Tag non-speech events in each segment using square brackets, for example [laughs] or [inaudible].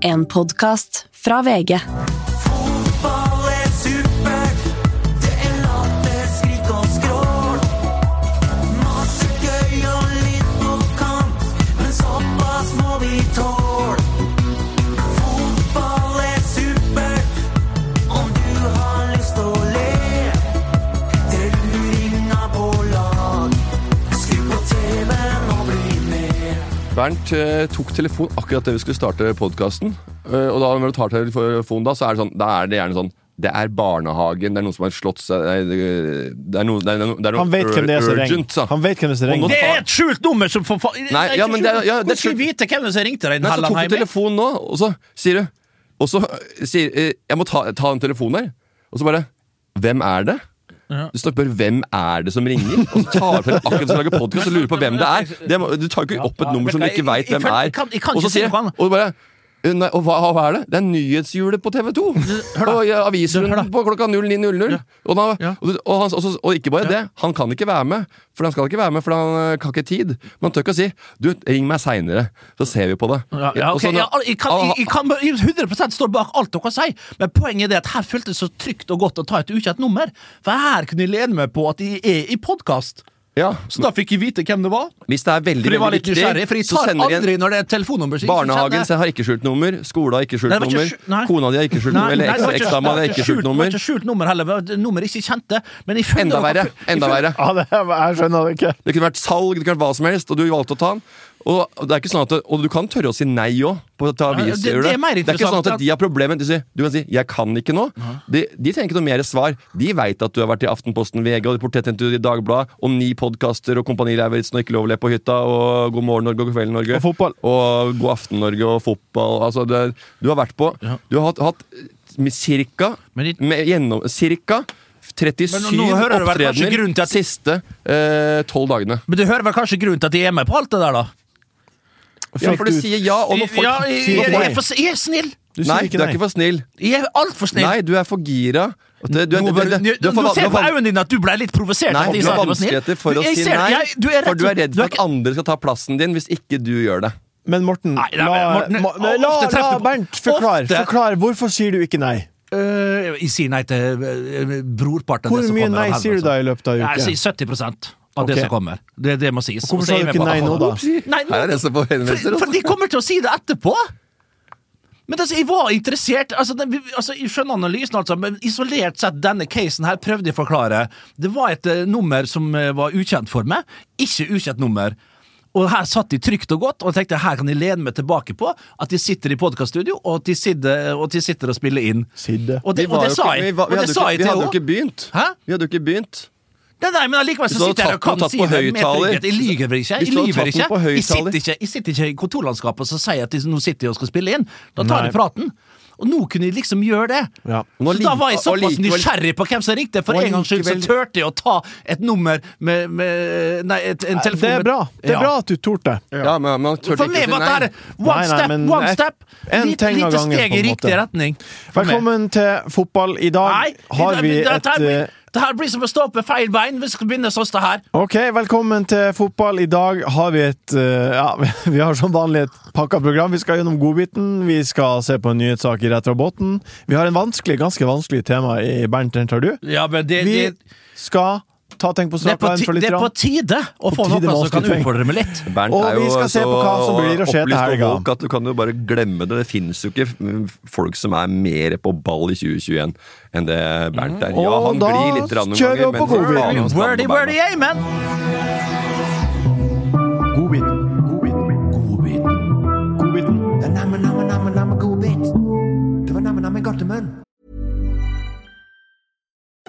En podkast fra VG. Bernt eh, tok telefon akkurat da vi skulle starte podkasten. og da når du tar telefonen, da, så er det sånn Da er det gjerne sånn det er barnehagen, det er noen som har slått seg Det det er noe, det er noe, det er noe Han vet hvem det er som ringer. Han vet hvem det er. Det er et skjult nummer som for faen Nei, ja, men det er- ja, det er Hvordan skal skjult- vite hvem som ringte deg? Nei, så tok du telefonen nå, og så sier du Og så sier eh, Jeg må ta, ta den telefonen her. Og så bare Hvem er det? Du spør hvem er det som ringer, og så tar du akkurat som lager podkast og lurer på hvem det er. Det du tar jo ikke opp et nummer som du ikke veit hvem er. Og så sier Og bare «Eh, Nei, og hva, hva er det? Det er nyhetshjulet på TV 2! Og ja, Og avisrunden på klokka 09.00. Og, Ja. og, og, og, og ikke bare det, han kan ikke være med. For han skal ikke være med, for han eh, har ikke tid. Men han tør ikke å si 'du, ring meg seinere', så ser vi på det. Ja, ja, Og ok, så ja, jeg, kan, jeg, jeg kan 100 står bak alt dere sier, men poenget er at her føltes det så trygt og godt å ta et ukjent nummer. For her kunne jeg lene meg på at jeg er i podkast. Ja, Så da fikk jeg vite hvem det var. Hvis det er veldig, For jeg var veldig litt nysgjerrig, for jeg tar aldri når det er telefonnummer. så Barnehagen har ikke skjult nummer, skolen har ikke skjult Nei, det nummer, ikke skjult- kona di har ikke skjult nummer, eller det eksdama di har ikke skjult Det nummer. var ikke skjult nummer heller, det nummer ikke kjente. Men jeg Enda verre. Enda verre. Ja, det, jeg skjønner det ikke. Det kunne vært salg, det kunne vært hva som helst, og du valgte å ta den. Og, det er ikke sånn at og du kan tørre å si nei òg. Det, det- det er det er ikke sånn at de har problemer. Du, du kan si 'jeg kan ikke nå'. De, de trenger ikke noe mer svar. De veit at du har vært i Aftenposten, VG og Portrettintervjuet i Dagbladet, og ni podkaster og Kompani Lauritzen og Ikke lov å le på hytta og God morgen Norge og God kveld Norge. Og fotball. Og God aften Norge og fotball. Altså, det, du har vært på Du har hatt, hatt med cirka, med gjennom, cirka 37 Men nå opptredener de siste tolv eh, tolv dagene. Men du hører vel kanskje grunnen til at de er med på alt det der, da? Ja, for du sier ja, og når folk ja, jeg, sier jeg, jeg, er for- jeg er snill! Du Nei, ikke du er nei. ikke for snill. Jeg er altfor snill. Nei, du er for gira. Du, du, du, du, du, du, ser på øynene dine at du ble litt provosert. Nei, du har vanskeligheter for å si nei, for du er redd for at andre skal ta plassen din hvis ikke du gjør det. Men Morten, Nei, nei, Morten, la, la, la, la Bernt forklare. Forklar, hvorfor sier du ikke nei? Uh, jeg sier nei til uh, brorparten Hvor mye nei sier du da i løpet av uka? sier 70 av det Ok. som kommer. Det, det må sies. Hvorfor sa er du ikke nei nå, da? Nei, nå- Her er det som henvendelser. for, for de kommer til å si det etterpå! Men altså, jeg var interessert altså, den, altså, Jeg skjønner analysen, altså, men isolert sett denne casen her prøvde jeg å forklare. Det var et uh, nummer som uh, var ukjent for meg. Ikke ukjent nummer. Og her satt de trygt og godt, og jeg tenkte her kan jeg lene meg tilbake på at de sitter i podkaststudio, og at de sitter og, de sitter og spiller inn. Sidde. Og det, og det sa jeg. Vi, var- vi hadde, ikke, vi hadde jo ikke begynt. Hæ? Vi hadde jo ikke begynt. Nei, nei, men allikevel så sitter jeg og kan si det med trygghet. Jeg lyver ikke. Jeg lyver ikke. Jeg sitter ikke, jeg sitter ikke i kontorlandskapet og så sier at nå sitter jeg og skal spille inn. Da tar Nei. jeg praten. Og nå kunne jeg liksom gjøre det. Ja. Så da var jeg såpass likevel- nysgjerrig på hvem som ringte. For en gangs skyld så turte jeg å ta et nummer med, med Nei, et, en telefon Det er bra. Det er Ja. bra at du torde. Ja, men man turte For ikke si nei. det her one Nei, nei, step, one nei, step. en Lite, lite gangen, steg i riktig retning. Velkommen til fotball. I dag har vi et det her blir som å stå på feil bein. Vi skal begynne sånn her. Ok, velkommen til fotball. I dag har vi et eh, Ja, [laughs] vi har som vanlig et pakka program. Vi skal gjennom godbiten. Vi skal se på en nyhetssak i Rett båten. Vi har en vanskelig, ganske vanskelig tema i Bernt, den tar du. Ja, men det, Vi det, skal ta tenk på det, strak på arm for litt. det er på tide å få noe som kan utfordre meg litt. Bernt Og er vi skal se på hva som blir å skje til helga. At du kan jo bare glemme det. Det finnes jo ikke mm, folk som er mer på ball i 2021 enn det Bernt er. Ja, han da glir litt rann noen ganger, men godbiten. faen, Wordy, wordy, amen! Godbit. Godbit. Godbit. Godbiten. Det er namme, namme, namme, namme god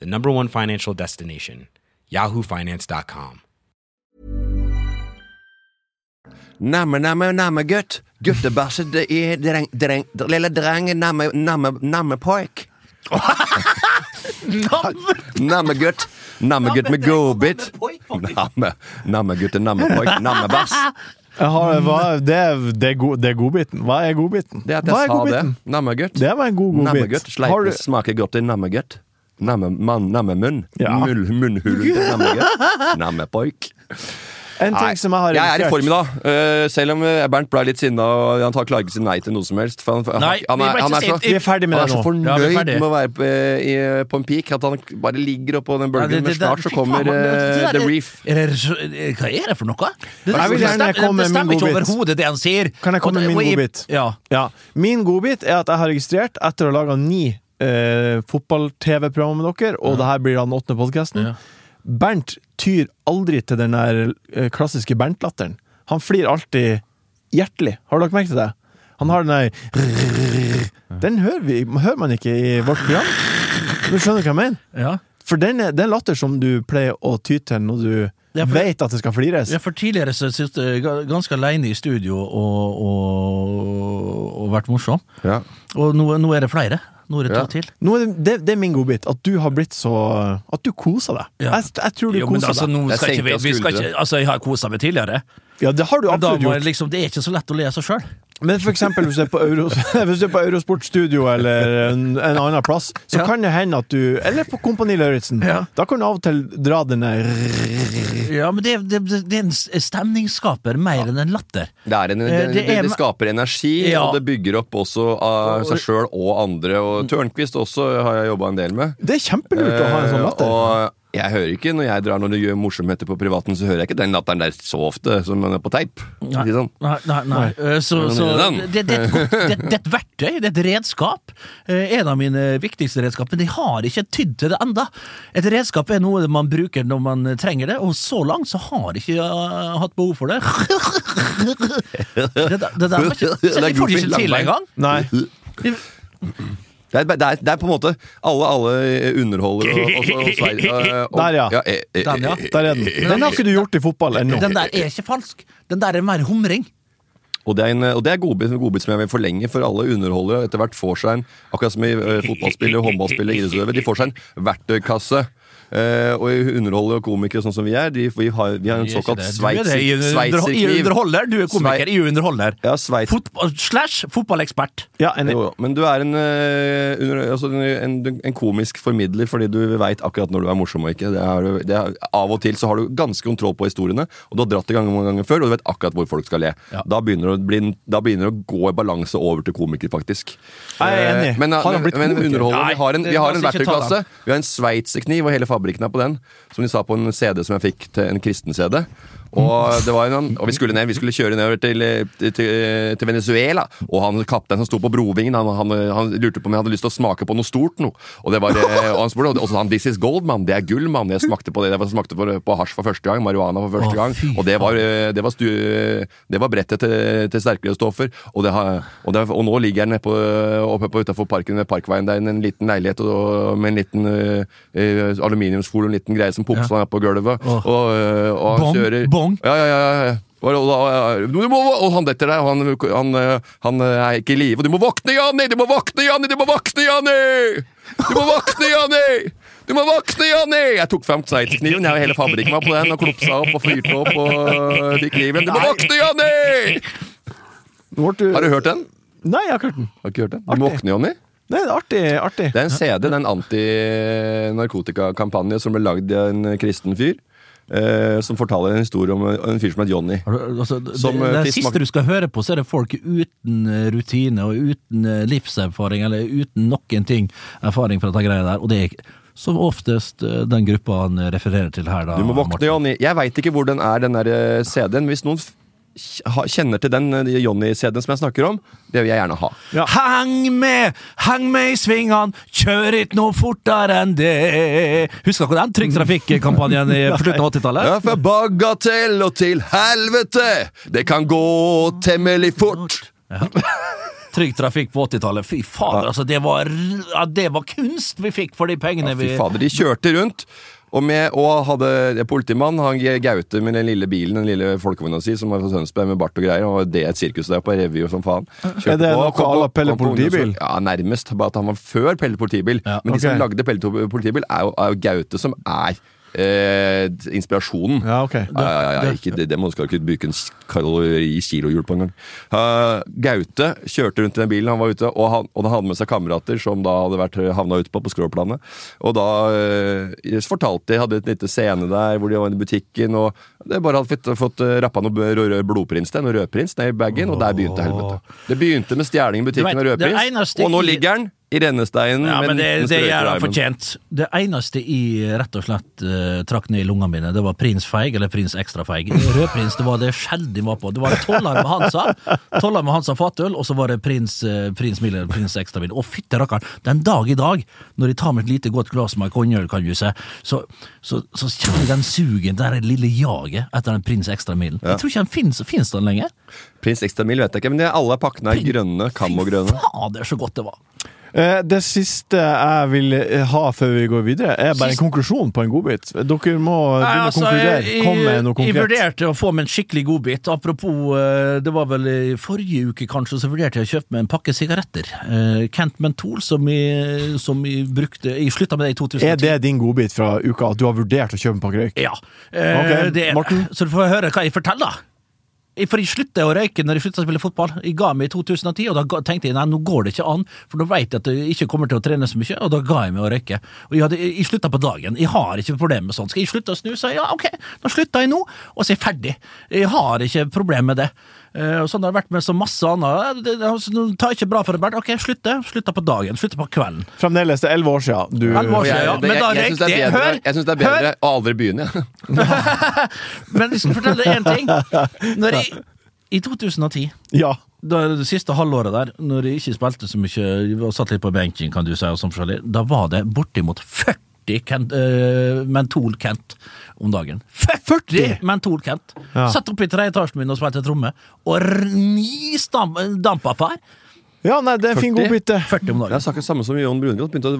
the number one financial destination, yahoofinance.com. Namme, namme, namme gutt. Guttebæsje, det er dreng, dreng, lille dreng, namme, namme, namme poik. Namme gutt. Namme gutt med godbit. Namme, namme gutt, namme poik, namme bass. Jeg har, hva, det, er, det, er go, det er godbiten. Hva er godbiten? Det at Hva jeg er sa det. godbiten? Namme gutt. Det var en god godbit. Sleipe smaker godt i namme gutt. Namme. Ja. Mull, munnhulen til namme gutt. [laughs] Poik. En ting som jeg har Jeg er i form i dag, eh, selv om eh, Bernt ble litt sinna og han tar klarer ikke si nei til noe som helst. For han, han, Nei, han, er, han, er, så. Vi er ferdig med han er så fornøyd Ja, er med å være på, i, på en peak at han bare ligger oppå den Ja, det- bølgen. det- Men snart så kommer uh, The er- Reef. Er det, hva er det for noe? Det, det, det stemmer- det stemmer ikke overhodet, det han sier. Kan jeg komme med min godbit? Ja. Ja. Min godbit er at jeg har registrert, etter å ha laga ni eh, fotball-TV-programmet med dere, og det her blir da den åttende podkasten Ja. Bernt tyr aldri til den der eh, klassiske Bernt-latteren. Han flir alltid hjertelig. Har dere merket det? Han har den der Den hører, vi, hører man ikke i vårt program. Du skjønner hva jeg mener? Ja. For den er, er latter som du pleier å ty til når du Ja, for- vet at det skal flires. Ja, for tidligere så sitter jeg ganske alene i studio og, og, og vært morsom. Ja. Og nå, nå er det flere. Det to Ja. til. Nå er det, det, det er min godbit. At du har blitt så At du koser deg. Ja. Jeg, jeg tror du Jo, men koser altså, deg. nå Jeg ikke senker vi skal ikke, altså, Jeg har kosa meg tidligere, Ja, det har du absolutt gjort. liksom, det er ikke så lett å le av seg sjøl. Men for eksempel hvis du er på, Euros, [laughs] du er på Eurosportstudio eller en, en annen plass, så Ja. kan det hende at du Eller på Kompani Lauritzen. Ja. Da kan du av og til dra den der Ja, men det, det, det er en stemningsskaper mer enn en latter. Det, er en, det, Eh, det, det er- det skaper energi, Ja. og det bygger opp også av seg sjøl og andre. Og Tørnquist også har jeg jobba en del med. Det er kjempelurt å ha en sånn Eh, latter. Og jeg hører ikke, når jeg drar når du gjør morsomheter på privaten, så hører jeg ikke den latteren der så ofte som den er på teip. Nei, sånn? nei, nei, nei. Eh, Så, så det, det, er et godt, det, det er et verktøy, det er et redskap. Eh, En av mine viktigste redskap, men de har ikke tydd til det enda. Et redskap er noe man bruker når man trenger det, og så langt så har jeg ikke uh, hatt behov for det. [laughs] Det, der- det der var ikke, så de jeg får det ikke til engang. Nei. Det er, det, er, det er på en måte Alle, alle underholder og, og, og, og, og, [laughs] og Der, ja. eh, eh, Den, ja. eh, Der er den. Den har ikke du gjort i fotball ennå. Den der er ikke falsk. Den der er mer humring. Og det er, en, og det er godbit, en godbit som jeg vil forlenge, for alle underholdere etter hvert får seg en Akkurat som i uh, fotballspillere, håndballspillere, idrettsutøvere. De får seg en verktøykasse. Eh, og og komikere sånn som vi er, de, vi, har, vi har en såkalt sveitserkniv. Du er det underholder. Du er komiker i underholder. Ja. Fotball, slash fotballekspert. Ja. Jo, jo, men du er en, uh, under, altså en, en, en komisk formidler fordi du veit akkurat når du er morsom og ikke. Det er, det er, av og til så har du ganske kontroll på historiene, og du har dratt i gang mange ganger før, og du vet akkurat hvor folk skal le. Ja. Da, begynner det å bli, da begynner det å gå i balanse over til komiker, faktisk. Jeg er enig. Uh, Men, Har han blitt men komiker? underholder, Nei, vi har en, vi har en oss verktøyklasse. Vi har en sveitserkniv, og hele fabrikken er på den. Som de sa på en CD som jeg fikk til en kristen CD. Og, det var en, og vi skulle ned, vi skulle kjøre nedover til, til, til Venezuela. Og han kapteinen som sto på brovingen, han, han, han lurte på om jeg hadde lyst til å smake på noe stort noe. Og det var, eh, og han spurte, og så sa han 'This is gold, mann'. Det er gull, mann. Jeg smakte på det. Jeg smakte på, på hasj for første gang. Marihuana for første gang. Og det var, eh, det var, stu, det var brettet til, til sterkere stoffer. Og, det og, det, og nå ligger jeg nede på, oppe på utafor parken ved Parkveien. Det er en liten leilighet og, med en liten uh, aluminiumsfolie og en liten greie som pumper Ja. på gulvet. Og, eh, og han kjører bong. Ja, ja, ja. ja. Må, og han detter der, og han, han, han er ikke i live. Og du må våkne, Janni! Du må våkne, Janni! Du må våkne, Janni! Du må våkne, Janni! Du må våkne, Janni! Jeg tok fram sveitserkniven, jeg og hele fabrikken var på den, og klopsa opp og fyrte opp og fikk livet Du må våkne, Janni! Har du hørt den? Nei, jeg har ikke hørt den. Har du ikke hørt den? Du må våkne, Janni? Nei, det er artig. artig. Det er en CD, det er en antinarkotikakampanje som ble lagd av en kristen fyr. Eh, som fortaler en historie om en fyr som het Johnny. Altså, det, Som, det, det fisk siste du skal høre på, så er det folk uten eh, rutine og uten eh, livserfaring, eller uten noen ting erfaring fra dette greia der, og det er Som oftest eh, den gruppa han refererer til her, da. Du må våkne, Johnny. Jeg veit ikke hvor den er, den der eh, CD-en. Hvis noen kjenner til den eh, Jonny-CD-en som jeg snakker om, det vil jeg gjerne ha. Ja. Heng med, heng med i svingene, kjør ikke noe fortere enn det. Husker dere den Trygg Trafikk-kampanjen i- på slutten av 80-tallet? Ja, fra bagatell og til helvete, det kan gå temmelig fort. Trygg Trafikk på 80-tallet. Fy fader, altså. Det var, ja, det var kunst vi fikk for de pengene Ja, vi fy fader, de kjørte rundt. Og, med, og hadde politimann, han Gaute med den lille bilen, den lille folkevogna si, som var fra Tønsberg med bart og greier. Og det er et sirkus der på revy og som faen. Kjørte Er det en à Pelle politibil? Ja, nærmest. Bare at han var før Pelle politibil. Ja, Men de som lagde Pelle politibil, er jo, er jo Gaute som er eh, inspirasjonen. Ja, ok. Det, ja, ja, ja, ikke, det, det må skal ikke bruke en kalori kilohjul på engang. Uh, Gaute kjørte rundt i den bilen, han var ute, og han, og han hadde med seg kamerater som da hadde vært havna ute på, på skråplanet. Og da uh, fortalte de, hadde et lite scene der hvor de var i butikken, og det bare hadde fått, fått rappa noe blodprins til, noe rødprins ned i bagen, og der begynte helvete. Det begynte med stjeling i butikken vet, og rødprins, og nå ligger han i rennesteinen. Ja, men med det, det gjør han fortjent. Det eneste jeg rett og slett uh, trakk ned i lungene mine, det var prins feig eller prins ekstra feig. Rødprins det var det sjelden var på. Det var tollar med Hansa, tollar med Hansa fatøl, og så var det prins, uh, prins Miller, prins ekstra mild. Å, fytte rakkeren! Den dag i dag, når jeg tar meg et lite godt glass med konjøl, kan du se, så, så, så kjenner jeg den sugen, det lille jaget etter den prins ekstra mild. Jeg tror ikke den finnes, finnes den lenger. Prins Ekstra Mil vet jeg ikke, men alle pakkene er grønne, kamogrønne. Fader, så godt det var. Eh, Det siste jeg vil eh, ha før vi går videre, er bare en konklusjon på en godbit. Dere må Nei, altså, konkludere. Kom med noe konkret. Jeg vurderte å få meg en skikkelig godbit. Apropos, eh, det var vel i forrige uke kanskje, så vurderte jeg å kjøpe meg en pakke sigaretter. Kent Mentol, som jeg, som jeg brukte Jeg slutta med det i 2010. Er det din godbit fra uka, at du har vurdert å kjøpe en pakke røyk? Ja. Okay, Ok, det, Morten? Så du får høre hva jeg forteller. For jeg slutta å røyke når jeg slutta å spille fotball. Jeg ga meg i 2010, og da tenkte jeg nei, nå går det ikke an, for nå vet jeg at jeg ikke kommer til å trene så mye, og da ga jeg meg å røyke. Og jeg, hadde, jeg slutta på dagen. Jeg har ikke problemer med sånt. Skal jeg slutte å snuse? Ja, ok, da slutter jeg nå, og så er jeg ferdig. Jeg har ikke problem med det. Eh, og sånn har det vært med så masse annet. Det, det, altså, tar ikke bra for det, Bernt. Ok, slutte. Slutta på dagen. Slutta på kvelden. Fremdeles, det er elleve år siden. Du, år jeg, Ja, men da jeg, jeg, det jeg. Hør! jeg synes det er bedre å aldri begynne. Ja. [laughs] [laughs] Men jeg skal fortelle deg én ting. Når jeg, I 2010 Ja. da, det siste halvåret der, når jeg ikke spilte så mye, og satt litt på benken, kan du si, og sånn forskjellig, da var det bortimot 40 Kent, uh, Mentol-Kent om dagen. 40 Mentol-Kent! Ja. Satt opp i tredje etasjen min og spilte tromme, og ni fær. ja, nei, det er en fin 40. godbit, det. 40 om Det er sa samme samme som Jon Brungot. Begynte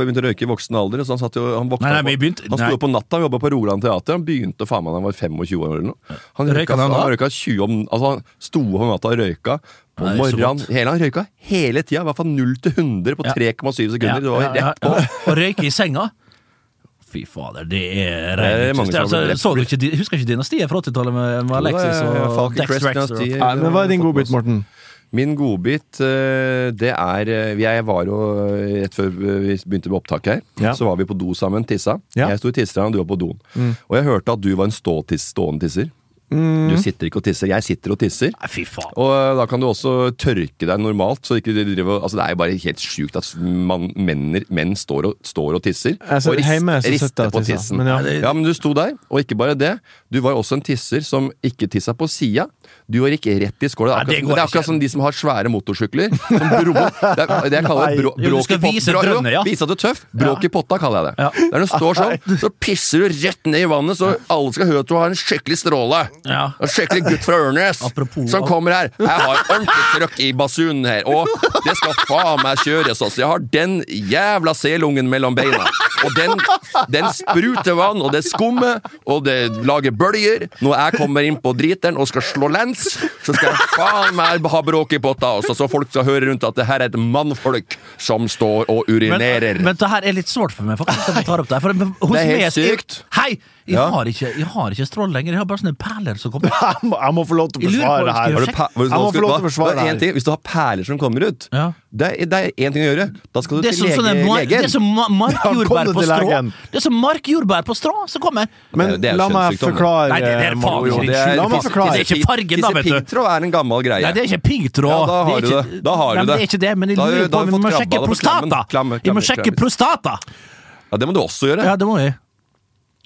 begynte å røyke i voksen alder. Så han, satt jo, han, våkna Nei, nei, men han sto opp på natta, jobba på Rogaland Teater. Han begynte faen meg da han var 25 år eller noe. Han Røyka røyka, han han røyka 20 om, altså han sto opp om natta og røyka. På Nei, morgenen. Hele, han røyka hele tida. I hvert fall 0 til 100 på 3,7 sekunder. Det var Ja, ja, rett på. ja. Og røyke i senga. Fy fader, det er har altså, Husker ikke dynastiet fra 80-tallet med, med Alexis og Falcon Dex Crest Drexler? dynasti. Men hva er din godbit, Morten? Min godbit, eh, det er eh, Jeg var jo eh, rett før vi begynte med opptak her, Ja. så var vi på do sammen, tissa. Ja. Jeg sto i tisserand, du var på doen. Og jeg hørte at du var en ståtiss, stående tisser. Mm. Du sitter ikke og tisser. Jeg sitter og tisser. Nei, fy faen. Og eh, da kan du også tørke deg normalt. Så ikke du driver, altså Det er jo bare helt sjukt at man, menner, menn står og, står og tisser. Altså, og rist, hjemme rister på tisser, tissen. men ja. ja, men du sto der, og ikke bare det. Du var også en tisser som ikke tissa på sida. Du ikke rett i skåla. Det, det er akkurat- det er akkurat som de som har svære motorsykler. Som bro, det, er, det jeg kaller bro, Jo, bråk i potta. vise drønne, ja. Vise at du er tøff. Bråk i potta, kaller jeg det. Ja. Der du står sånn, så pisser du rett ned i vannet, så alle skal høre at du har en skikkelig stråle. Ja. En skikkelig gutt fra Ørnes Apropos- som kommer her. Jeg har ordentlig trøkk i basunen her, og det skal faen meg kjøres. Altså. Jeg har den jævla selungen mellom beina. Og den, den spruter vann, og det skummer, og det lager bølger. Når jeg kommer inn på driteren og skal slå lens, så skal jeg faen meg ha bråk i potta, også, så folk skal høre rundt at det her er et mannfolk som står og urinerer. Men, men det her er litt sårt for meg, faktisk. jeg tar opp det. For hos Det er helt meg- sykt. Hei! Jeg, Ja. har ikke, jeg har ikke strål lenger. Jeg har bare sånne perler som kommer. [laughs] Jeg må, jeg må få lov til å forsvare det her. du forsvare det her. ting, Hvis du har perler som kommer ut, Ja. det er- det er én ting å gjøre. Da skal du Det er til som, lege, sånn legen. det er som markjordbær [laughs] på strå. Det er som markjordbær på strå som kommer. Men Det er jo la meg forklare Nei, det- det er faen ikke det er- La meg det- forklare. det er ikke fargen, da, vet du. Piggtråd er en gammel greie. Nei, det er ikke piggtråd. Ja, da har er du det. Da har du det er ikke det, men jeg Da har du- lurer på om vi må sjekke det prostata. Vi må sjekke prostata. Ja, det må du også gjøre. Ja, det må jeg.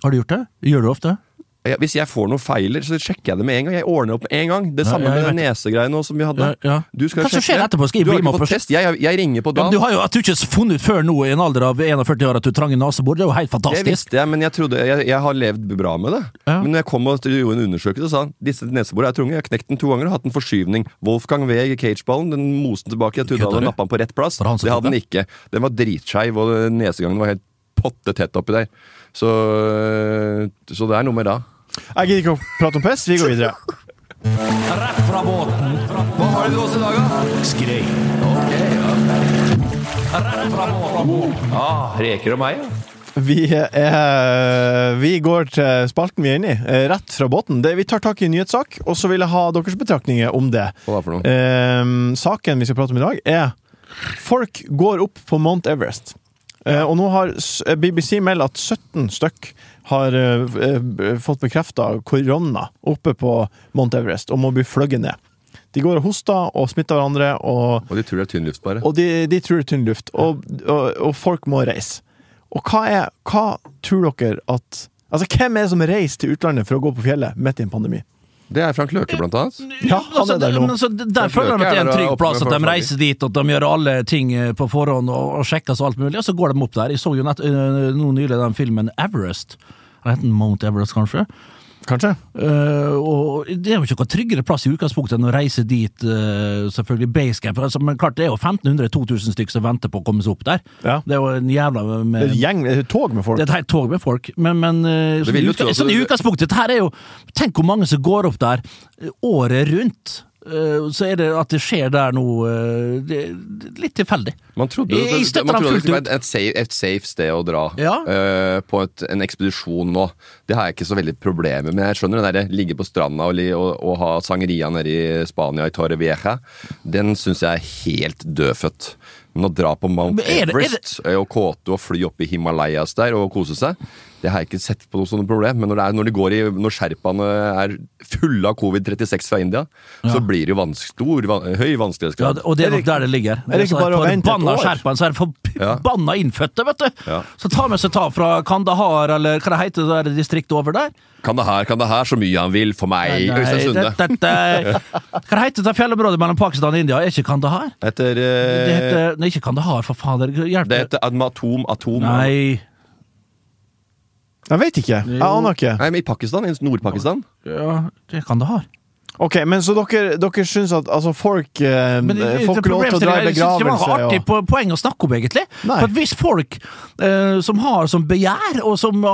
Har du gjort det? Gjør du ofte? Ja, Hvis jeg får noen feiler, så sjekker jeg det med en gang. Jeg ordner opp med en gang. Det Ja, samme ja, med den nesegreiene som vi hadde. Ja, ja. Du skal Hva sjekke. skjer etterpå? Skal jeg du har bli med ikke på fått test. Jeg, jeg ringer på Ja, men du har jo at du ikke funnet ut før nå, i en alder av 41 år, at du trang nesebor. Det er jo helt fantastisk. Det visste jeg, men jeg trodde jeg, jeg har levd bra med det. Ja. Men når jeg kom og gjorde en undersøkelse, sa han disse neseborene er tunge. Jeg har knekt den to ganger og hatt en forskyvning. Wolfgang V i cageballen, den moste den tilbake. Jeg trodde han hadde nappa den på rett plass. Det hadde den ikke. Den var dritskeiv, og nesegangen var helt potte tett oppi der. Så, så det er noe med da. Jeg gidder ikke å prate om pest. vi går videre. Rett fra båten. Hva har du til oss i dag, da? Skrei. Rett fra båten. Ah, reker og meg, ja. Vi, er, vi går til spalten vi er inne i, eh, rett fra båten. Det, vi tar tak i en nyhetssak, og så vil jeg ha deres betraktninger om det. Hva for noe? Eh, saken vi skal prate om i dag, er Folk går opp på Mount Everest. Eh, og nå har BBC meldt at 17 stykk har eh, eh, fått bekrefta korona oppe på Mount Everest og må bli fløyet ned. De går og hoster og smitter hverandre, og Og de tror det er tynn luft, bare. og de, de tror det er tynn luft, og, og, og folk må reise. Og hva er Hva tror dere at Altså, hvem er det som reiser til utlandet for å gå på fjellet midt i en pandemi? Det er Frank Løke, blant annet. Ja, han altså, er der nå. men så, der føler de at det er en trygg plass, at de reiser dit, at de gjør alle ting eh, på forhånd og, og sjekker så alt mulig, og så går de opp der. Jeg så jo nett, øh, nå nylig den filmen Everest. Den heter Mount Everest, kanskje? Kanskje? Uh, og det er jo ikke noe tryggere plass i utgangspunktet enn å reise dit, uh, selvfølgelig basecamp. Altså, men klart, det er jo 1500-2000 stykker som venter på å komme seg opp der. Ja. Det er jo en jævla Det er med, gjeng, det er tog med folk. det er et helt tog med folk, men, men uh, sånn, i utgangspunktet Her er jo Tenk hvor mange som går opp der eh, året rundt. Eh, Så er det at det skjer der nå eh, det, det Litt tilfeldig. Man trodde, Jeg- jeg det, man trodde det skulle være et safe, et safe sted å dra Ja. uh, på et, en ekspedisjon nå. Det har jeg ikke så veldig problemer med. Jeg skjønner det der ligge på stranda og, og, og ha sangeria nede i Spania, i Torre Vieja. Den syns jeg er helt dødfødt. Men å dra på Mount det- er det- Everest eh, og kåte og fly opp i Himalayas der og kose seg, det har jeg ikke sett på noe sånt problem. Men når, det er, når, de går i, når sherpaene er fulle av covid-36 fra India, så blir det jo vanske, stor, van, høy Ja, og det er nok der det ligger. er det ikke bare å vente et år? skjerpene, så er det Ja. forbanna innfødte, vet du! Ja. Så ta med seg ta fra Kandahar, eller hva det heter det der distriktet over der. Kan det her, kan det her så mye han vil for meg, Øystein Sunde. det- det- Hva det heter det fjellområdet mellom Pakistan og India? Er ikke Kandahar? Etter Det eh, heter Nei, ikke Kandahar, for fader. Hjelp Det heter Admatom Atom. Nei Jeg vet ikke. Jeg aner ikke. Nei, men I Pakistan, i Nord-Pakistan. ja, Det kan det Kandahar. Ok, Men så dere, dere syns at altså, folk eh, Men ikke lov til å dra i jeg synes det var artig Og... poeng å snakke om, egentlig. Nei. For hvis folk eh, som har som begjær, og som,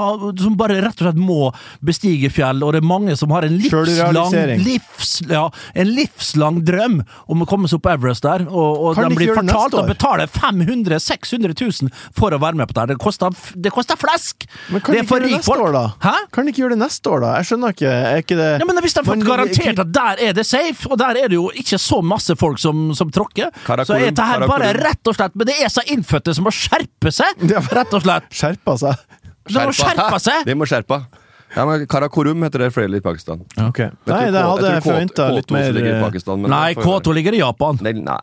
som bare rett og slett må bestige fjell, og det er mange som har en livslang, livs, ja, en livslang drøm om å komme seg opp Everest der, og, og Kan de blir fortalt å betale 500 000-600 000 for å være med på det her. Det koster, det koster flesk! Men kan det de ikke gjøre det neste folk. år, da? Hæ? Kan de ikke gjøre det neste år, da? Jeg skjønner ikke. Er ikke det Ja, men Hvis de har fått garantert at der er det safe, og der er det jo ikke så masse folk som, som tråkker, Karakorum, så er dette her bare rett og slett Men det er så innfødte som må skjerpe seg! Rett og slett. Skjerpa seg? De må skjerpe seg! [laughs] De må skjerpe. Ja, men Karakorum heter det flere i Pakistan. Okay. Nei, det hadde jeg forventa litt mer ligger eh, Pakistan, Nei, K2 ligger i Japan. Nei, nei.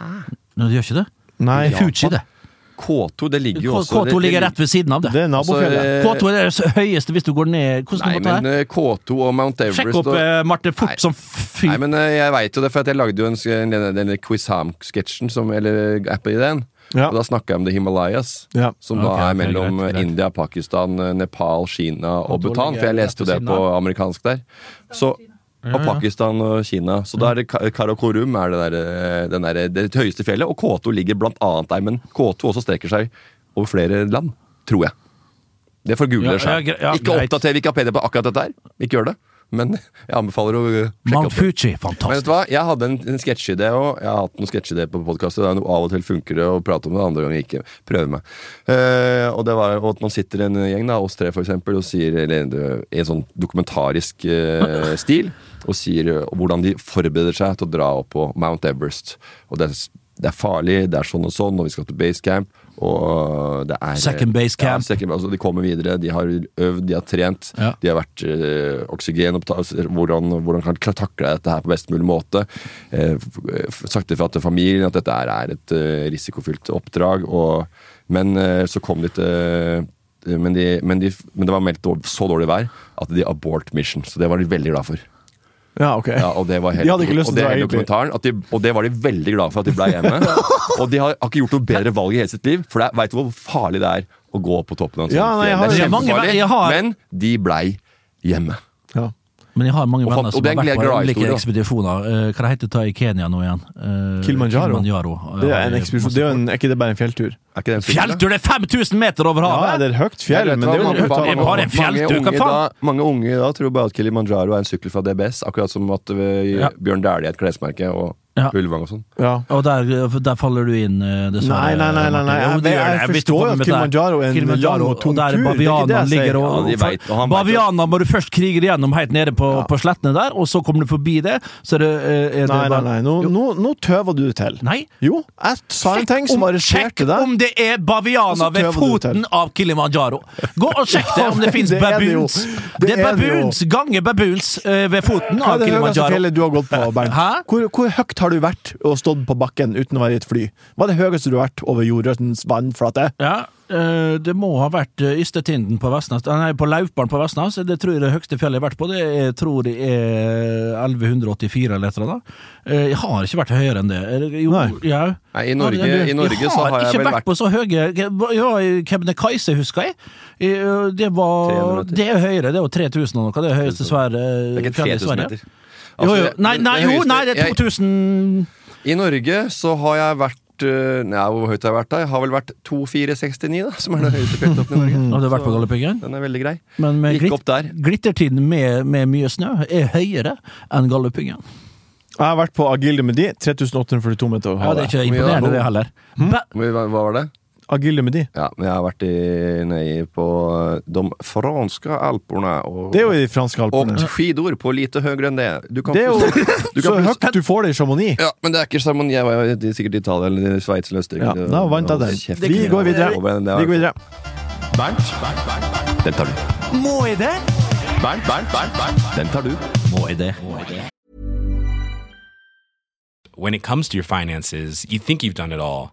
Nei, det gjør ikke det. Nei, Fuji, det. K2 det ligger jo også K2 ligger rett ved siden av det. det er nabofjellet. eh, K2 er det høyeste hvis du går ned Hvordan Nei, men eh, K2 og Mount Everest Sjekk opp og, Marte, Marte Nei. fort som fy. Nei, men eh, jeg veit jo det, for at jeg lagde jo en, denne, denne Quizham-sketsjen, eller eller i den. Ja. Og da snakka jeg om The Himalayas, Ja. som da da er mellom greit, greit. India, Pakistan, eh, Nepal, Kina og Bhutan. For jeg leste jo det på amerikansk der. Så, og Pakistan og Kina. Så da er det Karakorum er det, der, eh, den der, det høyeste fjellet, og K2 ligger blant annet der. Men K2 også strekker seg over flere land, tror jeg. Det får google Ja, seg. ja, ja, ikke oppdater Wikipedia på akkurat dette her. Ikke gjør det. Men [laughs] jeg anbefaler å uh, sjekke Mount. Fuji, Men vet du hva? Jeg hadde en, en sketsjidé òg. Jeg har hatt noen sketsjeideer på podkastet. Av og til funker det å prate om det, andre ganger ikke. Prøve meg. Uh, og det var at man sitter en gjeng, da, oss tre for eksempel, og sier eller, eh, i en sånn dokumentarisk uh, stil, og sier eh, hvordan de forbereder seg til å dra opp på Mount Everest. Og det det er farlig, det er sånn og sånn, og vi skal til basecamp. Og det er Second base camp. Ja, second, altså de kommer videre, de har øvd, de har trent. Ja. De har vært øh, oksygenopptak, hvordan, hvordan kan de takle dette her på best mulig måte. Eh, sagt ifra til familien at dette er et øh, risikofylt oppdrag. Og, men øh, så kom de til men, de, men, de, men det var meldt så dårlig vær at de abort mission, så det var de veldig glad for. Ja, ok. Ja, og det var helt, De hadde ikke lyst og til det å dra, er hele egentlig. dokumentaren, at de, og det var de veldig glad for at de ble hjemme. [laughs] og de har, har ikke gjort noe bedre valg i hele sitt liv, for veit du hvor farlig det er å gå på toppen av en sånn Ja, nei, jeg har- fjell? Det er Ja, mange- kjempefarlig, jeg har- men de blei hjemme. Men jeg har mange Og venner fant- som har vært på ulike ekspedisjoner. Eh, hva det heter det i Kenya nå igjen? Eh, Kilimanjaro. Kilimanjaro. Det er en ekspedisjon. Det er, en, er ikke det bare en fjelltur? Er ikke det en? Fjelltur! Det er 5000 meter over havet! Ja, det er høyt fjell, men det er jo mange, bare en fjelltur, hva faen? da, mange unge i dag tror bare at Kilimanjaro er en sykkel fra DBS, akkurat som at vi, Ja. Bjørn Dæhlie er et klesmerke, og Ja. Ulvang og sånn. Ja. Og der, der faller du inn, eh, dessverre. Nei, nei, nei, nei, nei. Jeg, jeg, jeg forstår jo at. Kilimanjaro er en Kilimanjaro, lang og tung og der tur. Er ikke det bavianene ligger og, Ja, og Bavianer må du først krige gjennom helt nede på, Ja. på slettene der, og så kommer du forbi det, så er det, eh, er det Nei, nei, nei. Nå, nå, nå tøver du det til. Nei. Jo, jeg sa en ting som arresterte deg. sjekk om det er Og bavianer ved foten av Kilimanjaro. Gå og sjekk det, [laughs] om det fins baboons. Det er baboons, gange baboons eh, ved foten Hva av er det høyeste Kilimanjaro. fjellet du har gått på, Bernt? Hvor, hvor høyt har du vært og stått på bakken uten å være i et fly? Hva er det høyeste du har vært over jordrøttens vannflate? Ja, eh, det må ha vært uh, Ystetinden på Vestnes. eh, Nei, på Lauparen på Vestnes. Det tror jeg det høyeste fjellet jeg har vært på. Det er, tror jeg er 1184 eller et eller annet. Eh, Jeg har ikke vært høyere enn det. Eh, Jo, Nei. ja. Nei, i Norge, Ja, i Norge jeg så har jeg ikke vel vært vært på så høye Ja, i Kebnekaise, husker jeg. Eh, Det var 300. Det er høyere. Det er jo 3000 og noe. Det er høyeste svære Det ikke fjellet i Sverige. meter. Jo, Altså, jo. jo. Nei, nei, det jo, nei, det er jeg- 2000 I Norge så har jeg vært øh, Nei, hvor høyt har jeg vært da? Jeg har vel vært 2469, da, som er den høyeste fjelltoppen i Norge. [laughs] Har du vært på Galdhøpiggen? Den er veldig grei. Men med Gikk glitt, opp der. glittertiden med, med mye snø er høyere enn Galdhøpiggen. Jeg har vært på Agilde Medi, 3842 meter Ja, det er ikke imponerende, det heller. Hva, hva var det? Agilde de. Ja, men jeg har vært i, nei, på de franske alpene og, Det er jo de franske alpene. og skidor på lite høyere enn det. Du kan Det er jo [laughs] du så høyt du får det i Chamonix. Ja, men det er ikke Chamonix. Jeg var i- sikkert i Italia eller i Sveits eller Østerrike. Ja, da vant jeg den. Vi går videre. Vi går videre. Vi går videre. Den tar du. Må jeg det? Bernt, Bernt, Bernt, Bernt. Den tar du. Må jeg det? when it comes to your finances, you think you've done it all.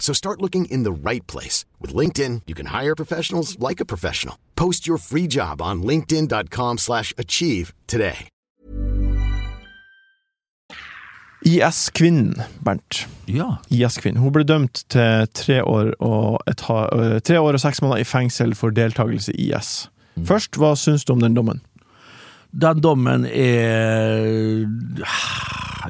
So start looking in the right place. With LinkedIn, you can hire professionals like a professional. Post your free job on linkedin.com slash achieve today. IS-kvinnen, Bernt. Ja. IS-kvinnen. Hun ble dømt til tre år og, et, ha- øh, tre år og seks måneder i fengsel for deltakelse i IS. Først, hva syns du om den dommen? Den dommen er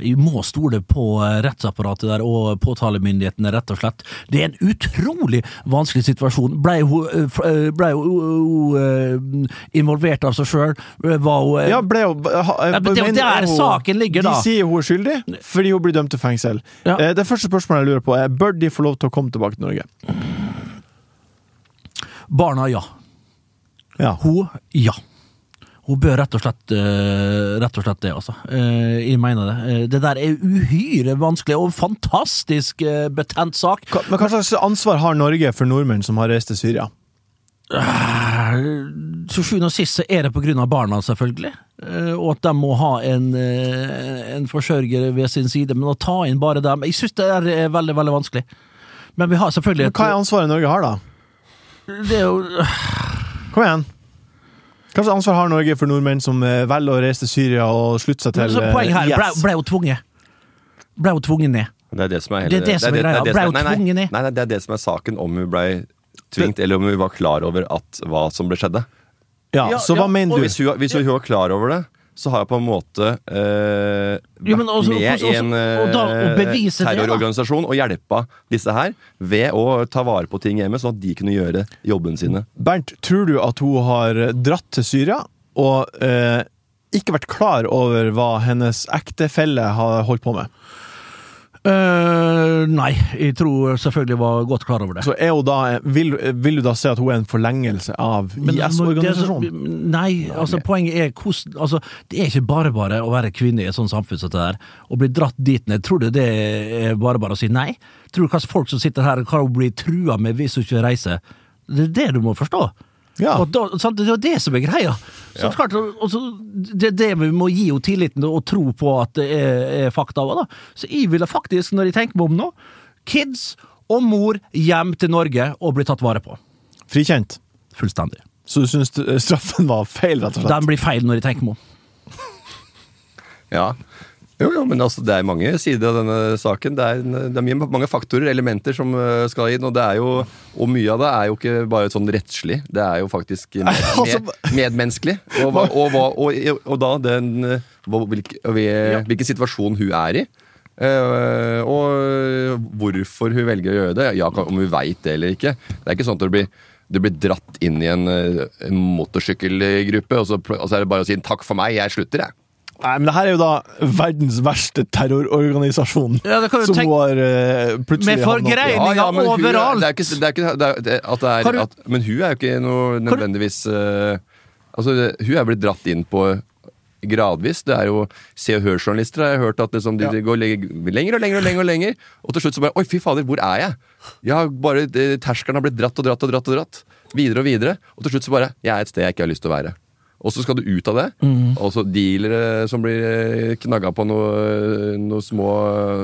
Vi må stole på rettsapparatet der og påtalemyndighetene, rett og slett. Det er en utrolig vanskelig situasjon. Blei hun eh, eh, ble hun, hun, eh, involvert av seg sjøl? Var hun eh, Ja, ble hun Ja, det er der hun- saken ligger, da. De sier hun er skyldig, fordi hun blir dømt til fengsel. Ja. Eh, Det første spørsmålet jeg lurer på, er bør de få lov til å komme tilbake til Norge? Barna, ja. Ja. Hun, ja. Hun bør rett og slett, eh, rett og slett det, altså. Eh, jeg mener det. Eh, det der er uhyre vanskelig og fantastisk betent sak. Men hva slags ansvar har Norge for nordmenn som har reist til Syria? Til sjuende og sist så er det på grunn av barna, selvfølgelig. Og at de må ha en, en forsørger ved sin side. Men å ta inn bare dem Jeg syns det er veldig, veldig vanskelig. Men vi har selvfølgelig Men hva er ansvaret Norge har, da? Det er jo Kom igjen. Kanskje ansvar har Norge for nordmenn som eh, velger å reise til Syria og slutte seg til Så eh, poenget her, ble, ble hun tvunget? Ble hun tvunget ned? Det er det som er hele Det er det som er greia. Ble nei, tvunget ned? Nei, nei, det er det som er saken, om hun ble tvingt, eller om hun var klar over at, hva som ble skjedde. Ja, Ja, så ja, hva mener du? hvis hun, hvis hun var klar over det, så har jeg på en måte eh, Jo, vært også- med også- i en og da- å eh, det, da. terrororganisasjon og hjelpa disse her ved å ta vare på ting hjemme, sånn at de kunne gjøre jobben sine. Bernt, tror du at hun har dratt til Syria og eh, ikke vært klar over hva hennes ektefelle har holdt på med? Eh, nei, jeg tror selvfølgelig var godt klar over det. Så hun da, vil, vil du da si at hun er en forlengelse av IS-organisasjonen? Nei, altså poenget er hvordan altså, Det er ikke bare bare å være kvinne i et sånt samfunn som det der, og bli dratt dit ned. Tror du det er bare bare å si nei? Tror du hva folk som sitter her, kan bli trua med hvis hun ikke reiser? Det er det du må forstå. Ja. Og da, sant? Det er det som er greia. Så klart, også, det er det vi må gi henne tilliten og tro på at det er, er fakta. Da. Så jeg ville faktisk, når jeg tenker meg om nå, kids og mor hjem til Norge og bli tatt vare på. Frikjent. Fullstendig. Så du syns straffen var feil, rett og slett? Den blir feil når jeg tenker meg om. Ja. Jo, jo, men altså, det er mange sider av denne saken. Det er, en- det er mange faktorer, elementer, som eh, skal inn. Og, det er jo, og mye av det er jo ikke bare sånn rettslig. Det er jo faktisk med, altså, med, medmenneskelig. Og, og, og, og da den eh, hvilke, Hvilken situasjon hun er i. Uh, og hvorfor hun velger å gjøre det. Ja, om hun veit det eller ikke. Det er ikke sånn at du blir, du blir dratt inn i en, eh, en motorsykkelgruppe, og så, og så er det bare å si 'takk for meg, jeg slutter', jeg. Nei, men det her er jo da verdens verste terrororganisasjon. Ja, det kan du som tenke- har uh, plutselig Med forgreininger ja, ja, overalt! er-. Det er ikke, det er det er, at det er, du- at, Men hun er jo ikke noe nødvendigvis uh, Altså, det, hun er blitt dratt inn på gradvis. Det er jo Se og Hør-journalister har jeg hørt at liksom, de, de går lenger og lenger og lenger. Og lenger Og til slutt så bare Oi, fy fader, hvor er jeg? Jeg har bare, det- Terskelen har blitt dratt og dratt og dratt. Og dratt Videre og videre. Og til slutt så bare Jeg er et sted jeg ikke har lyst til å være. Og så skal du ut av det. Mm. Altså dealere som blir knagga på noe, noe små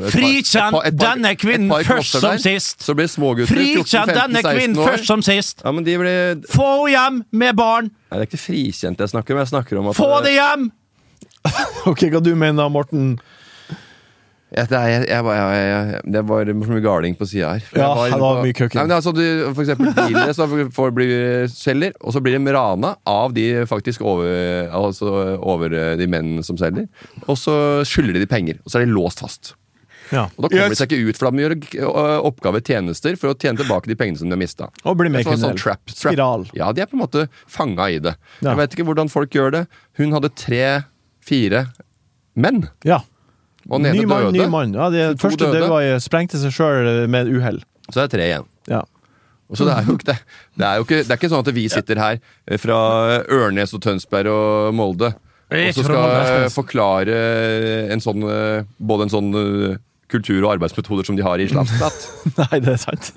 et Frikjenn denne kvinnen først som sist. Så blir smågutter 14, Frikjenn 15, denne kvinnen år. først som sist! Ja, men de blir Få henne hjem med barn! Nei, det er ikke frikjent jeg snakker om. Jeg snakker om at Få det hjem! Ok, Hva du mener da, Morten? Jeg, jeg, jeg, jeg, det var for mye galing på sida her. Ja, var, det var mye køkken. Nei, men altså, du, for eksempel dealere som får bli selger, og så blir de rana av de faktisk over, altså over de mennene som selger. Og så skylder de de penger, og så er de låst fast. Ja. Og da kommer de seg ikke ut, for da må de gjøre oppgave tjenester, for å tjene tilbake de pengene som de har mista. Og bli mer sånn- kriminell. sånn trap, trap. Spiral. Ja, de er på en måte fanga i det. Ja. Jeg vet ikke hvordan folk gjør det. Hun hadde tre-fire menn. Ja. Og den ene Ny mann, døde. ny mann. Ja, de første døde. døde sprengte seg sjøl med et uhell. Så er det tre igjen. Ja. Så det er jo ikke det. Det er jo ikke, det er ikke sånn at vi sitter her eh, fra Ørnes og Tønsberg og Molde er og så skal eh, forklare en sånn eh, både en sånn eh, kultur og arbeidsmetoder som de har i Islamstat. [laughs] Nei, det er sant.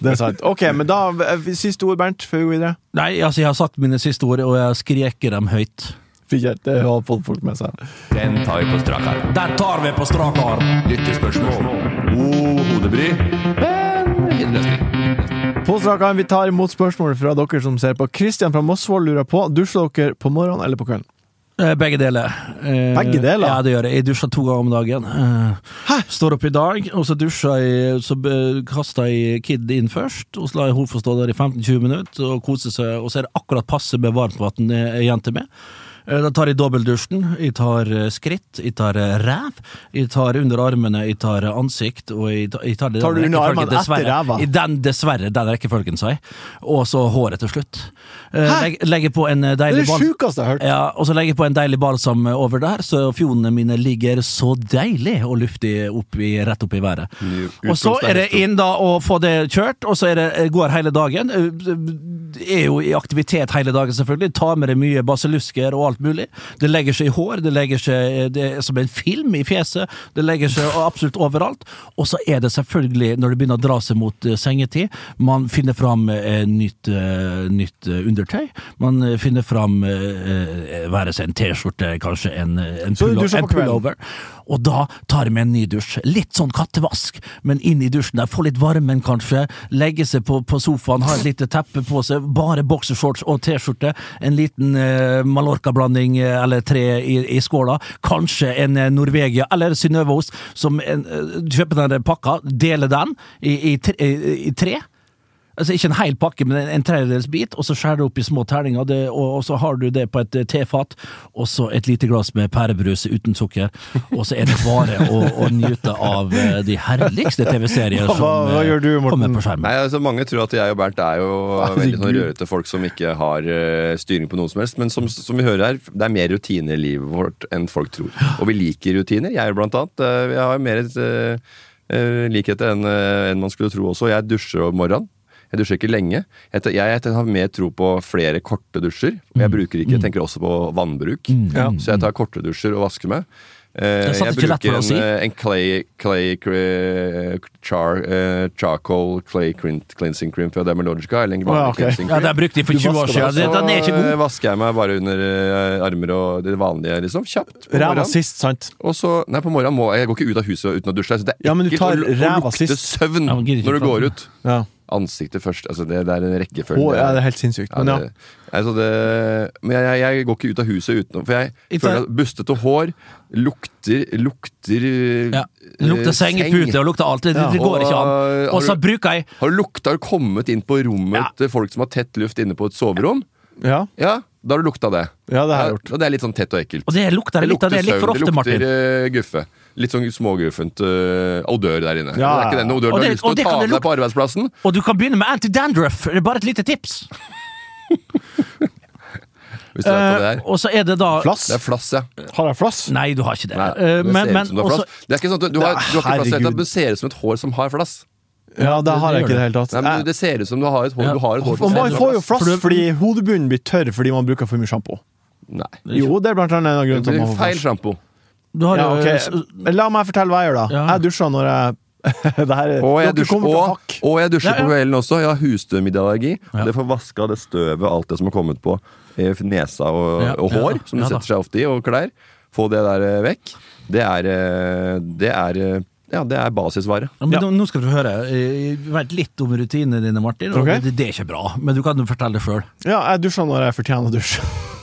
Det er sant. Ok, men da eh, Siste ord, Bernt, før vi går videre. Nei, altså, jeg har sagt mine siste ord, og jeg skriker dem høyt. Fikk Det har fått folk med seg. Den tar vi på strak arm. Den tar vi på strak arm! Lyttespørsmål. God hodebry. Men. På strak arm, vi tar imot spørsmål fra dere som ser på. Kristian fra Mosvold lurer på dusjer dere på morgenen eller på kvelden. Eh, Begge deler. Eh, Begge deler? Ja, det gjør jeg. Jeg dusjer to ganger om dagen. Eh, Hæ? Står opp i dag, og så dusjer jeg Så kaster jeg Kid inn først, og så lar jeg henne få stå der i 15-20 minutter og kose seg, og så er det akkurat passe med varmtvann igjen til meg. Eh, Da tar jeg dobbeldusjen, jeg tar eh, skritt, jeg tar eh, ræv, jeg tar under armene, jeg tar ansikt, og jeg tar, jeg tar det Tar du under armene etter ræva? I den, dessverre, den rekkefølgen, sa jeg. Og så håret til slutt. Legg, legger på en eh, Det er det bal- sjukeste jeg har hørt. ja, og så legger jeg på en deilig balsam over der, så fjonene mine ligger så deilig og luftig oppi, rett opp i været. Og så er det inn da å få det kjørt, og så det, går hele dagen. Eh, Er jo i aktivitet hele dagen, selvfølgelig. Tar med deg mye basillusker og alt mulig. Det legger seg i hår, det legger seg det er som en film i fjeset. Det legger seg absolutt overalt. Og så er det selvfølgelig, når det begynner å dra seg mot eh, sengetid, man finner fram eh, nytt, eh, nytt eh, undertøy. Man eh, finner fram eh, eh, være seg en T-skjorte, kanskje en, eh, en, Så pull en pullover. Og da tar meg en ny dusj. Litt sånn kattevask, men inn i dusjen der. Få litt varmen, kanskje. Legge seg på, på sofaen, ha et lite teppe på seg. Bare boksershorts og T-skjorte. En liten eh, Mallorca-blanding eh, eller tre i, i skåla. Kanskje en eh, Norvegia eller Synnøveost. Som en, eh, kjøper den pakka, deler den i, i, i tre. Altså Ikke en hel pakke, men en, en tredjedels bit, og så skjærer du opp i små terninger, det, og, og så har du det på et eh, tefat, og så et lite glass med pærebrus uten sukker, og så er det bare å, å nyte av eh, de herligste TV-serier som hva hva du, kommer på skjermen. Nei, altså Mange tror at jeg og Bernt er jo veldig sånn rørete folk som ikke har uh, styring på noe som helst. Men som, som vi hører her, det er mer rutiner i livet vårt enn folk tror. Og vi liker rutiner. Jeg blant annet. Uh, jeg har mer eh, eh, likheter enn eh, enn man skulle tro også. Jeg dusjer om morgenen. Jeg dusjer ikke lenge. Jeg, jeg, jeg har mer tro på flere korte dusjer. Og jeg bruker ikke, jeg tenker også på vannbruk. Ja. Så jeg tar korte dusjer og vasker meg. Eh, jeg ikke bruker si. en, eh, en clay, clay char, eh, charcoal clay cleansing cream fra Demologica. Eller en Å, ja, okay. ok. cleansing Ja, det er brukt i for 20 år siden. Det- Den er ikke Så, god. vasker jeg meg bare under armer og det vanlige, liksom. Kjapt. på Ræva morgenen. sist, sant? Og så, nei, på morgenen må jeg går ikke ut av huset uten å dusje. Så det er Ja, men du ekkelt tar å, lukte søvn Ja, ikke når du går ut. Ja. Ansiktet først. Altså det, det er en rekkefølge. Oh, ja, det er helt sinnssykt. Ja, Men ja. det, altså det, men jeg, jeg, jeg går ikke ut av huset utenom. For jeg Ikke føler at bustete hår lukter Lukter Ja. Det lukter eh, sengepute og lukter alt. Det, det, det går ikke an. Og- Og så bruker jeg Har du lukta du kommet inn på rommet Ja. til folk som har tett luft inne på et soverom? Ja, Ja, da har du lukta det. ja, det har jeg gjort. og det er litt sånn tett og ekkelt. Og det lukter det lukter, det litt for søvn, ofte, Martin. Det lukter uh, guffe. Litt sånn småguffent uh, odør der inne. Ja. Det er ikke den odøren du har lyst til å ta med deg på arbeidsplassen. Og du kan begynne med anti-dandruff. Det er bare et lite tips. [laughs] Hvis du vet hva det Eh, er. og så er det da Flass? Det er flass, ja. Har jeg flass? Nei, du har ikke det. Nei, Eh, det men, ser men ut som du har også. Det er ikke sånn at du, du har, du har ikke flass, Herregud. det, ser ut som et hår som har flass. Ja, det har jeg ikke i det hele tatt. Nei, men Det ser ut som du har et hår. Ja. Du har et hår som man får jo flass. flass fordi hodebunnen blir tørr fordi man bruker for mye sjampo. Nei. Jo, det er blant annet en av grunnene til at man får flass. feil sjampo. Du har Ja, jo ok. La meg fortelle hva jeg gjør, da. Ja. Jeg dusjer når jeg [laughs] det her, er- Og jeg dusjer, og, og jeg dusjer Ja, ja. på kvelden også. Jeg har husstøvmiddelallergi. Ja. Det får vaska det støvet, alt det som har kommet på eh, nesa og, Ja, og hår, som det setter seg ofte i, og klær. Få det der eh, vekk. Det er eh, Det er eh, Ja, det er basisvare. Ja, men Ja. nå- Nå skal du høre. Vent litt om rutinene dine, Martin. Okay. Det, det er ikke bra, men du kan jo fortelle det sjøl. Ja, jeg dusjer når jeg fortjener å dusje. [laughs]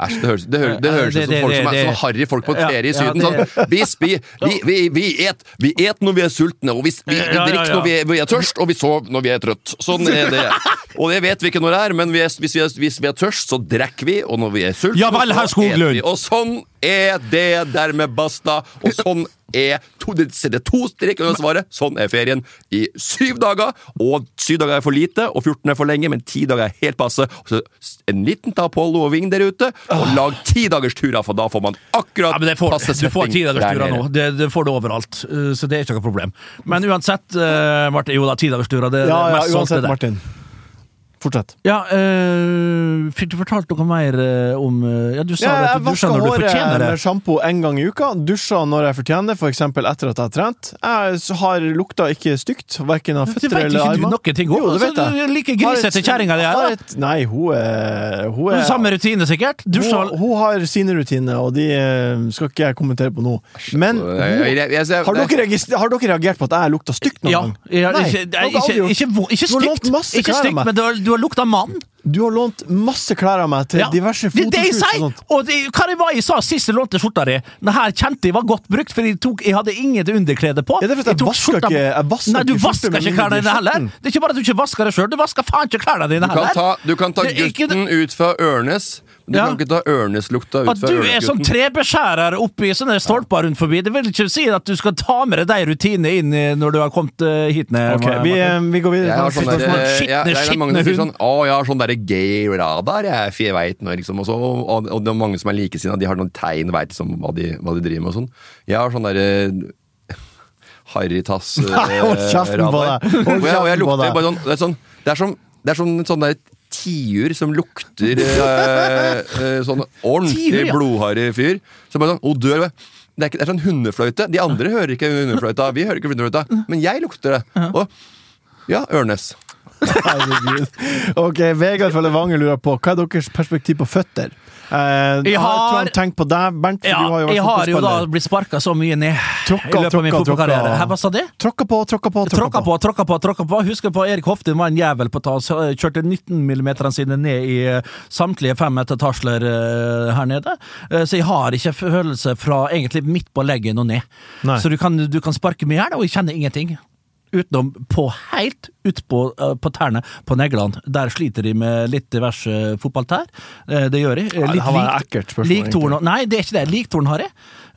Æsj, det høres, det høres, det høres det- ut som folk som er sånn harry folk på ferie i Syden. Sånn, vi, vi, vi, vi, vi, et, vi et når vi er sultne, og vi, vi, drikker når vi er, vi er tørst, og vi sover når vi er trøtt. Sånn er det. Og det vet vi ikke når det er, men vi hvis, vi er, hvis vi er tørst, så drikker vi, og når vi er sultne, Ja vel, så spiser vi. Og sånn er det dermed basta, og sånn er to, det er to streker under svaret. Sånn er ferien i syv dager, og syv dager er for lite, og 14 er for lenge, men ti dager er helt passe. Så en liten ta Apollo og Ving der ute, og lag ti dagers turer, for da får man akkurat Ja, får, passe du får ti dagers tidagersturer nå. Det, det får du overalt, eh, så det er ikke noe problem. Men uansett, eh, Martin, jo da, tidagersturer. Det, Ja, det ja, mest solgte uansett, det. Martin. Fortsett. Ja, øh, fikk du fortalt noe mer øh, om øh, Ja, du sa Ja, at du dusjer når du fortjener det. med sjampo en gang i uka. Dusjer når jeg fortjener, f.eks. etter at jeg har trent. Jeg har lukta ikke stygt, verken av Det føtter vet eller ikke du noen noe ting om. Jo, det Altså, vet jeg. du liker grisete kjerringa di er, et- Nei, hun er Hun er har Samme rutine, sikkert? Dusja hun, hun har sine rutiner, og de eh, skal ikke jeg kommentere på nå. Men Jeg- jeg- jeg- jeg- jeg- har, dere har dere reagert på at jeg lukta stygt noen Ja. gang? ja Nei, ikke, det ikke, ikke, ikke stygt, men du har, du har lukta mann. Du har lånt masse klær av meg til Ja. diverse Det er det jeg fotoshoot sier! og. Og det, hva det var jeg sa sist jeg lånte skjorta di? Den her kjente jeg var godt brukt, for jeg, tok, jeg hadde inget underklede på. Ja, det er jeg, jeg vasker skjorta- ikke- jeg vasker Nei, du ikke vasker ikke klærne dine heller. Det er ikke bare at du ikke vasker det sjøl, du vasker faen ikke klærne dine Du kan heller. ta, du kan ta Det ikke- gutten ut fra Ørnes, du Ja. kan ikke ta Ørnes-lukta ut At fra du er Ørnes-gutten. trebeskjærer oppi sånne stolper rundt forbi, det vil ikke si at du skal ta med deg de rutinene inn når du har kommet eh, hit ned. Ok, vi, eh, vi går videre. Jeg har sånn Skitne, det er mange som sier sånn Å, jeg har sånn derre gay radar, jeg, jeg veit nå, liksom. Og, så, og, og det er mange som er likesinna, de har noen tegn, veit liksom hva de, hva de driver med og sånn. Jeg har sånn derre Harrytass [laughs] eh, hold kjeften på radar. deg. Hold kjeften på lukter deg. Det er sånn Det er sånn, Det er sånn, sånn der tiur som lukter eh, eh, sånn ordentlig ja. blodharry fyr. Som bare sånn odør det er, ikke, det er sånn hundefløyte. De andre hører ikke hundefløyta. Vi hører ikke hundefløyta. Men jeg lukter det. Og ja, Ørnes. [laughs] Herregud. Ok, Vegard fra Levanger lurer på hva er deres perspektiv på føtter? Eh, Jeg har tenkt på deg, Bernt. Ja, du har jeg har jo da blitt sparka så mye ned Tråkka, i løpet av min fotballkarriere. Hva sa det? Tråkka på, tråkka på, Tråkka på, tråkka på, tråkka på. Husker på Erik Hoftin var en jævel på ta, kjørte 19 mm sine ned i eh, samtlige fem ettertasler eh, her nede. Eh, så jeg har ikke følelse fra egentlig midt på leggen og ned. Nei. Så du kan, du kan sparke mye her, og jeg kjenner ingenting. Utenom på helt utpå uh, på tærne, på neglene. Der sliter de med litt diverse fotballtær. Eh, det gjør de. Eh, Ja, det har et ekkelt spørsmål, liktorn. Nei, det er ikke det. Liktorn har jeg.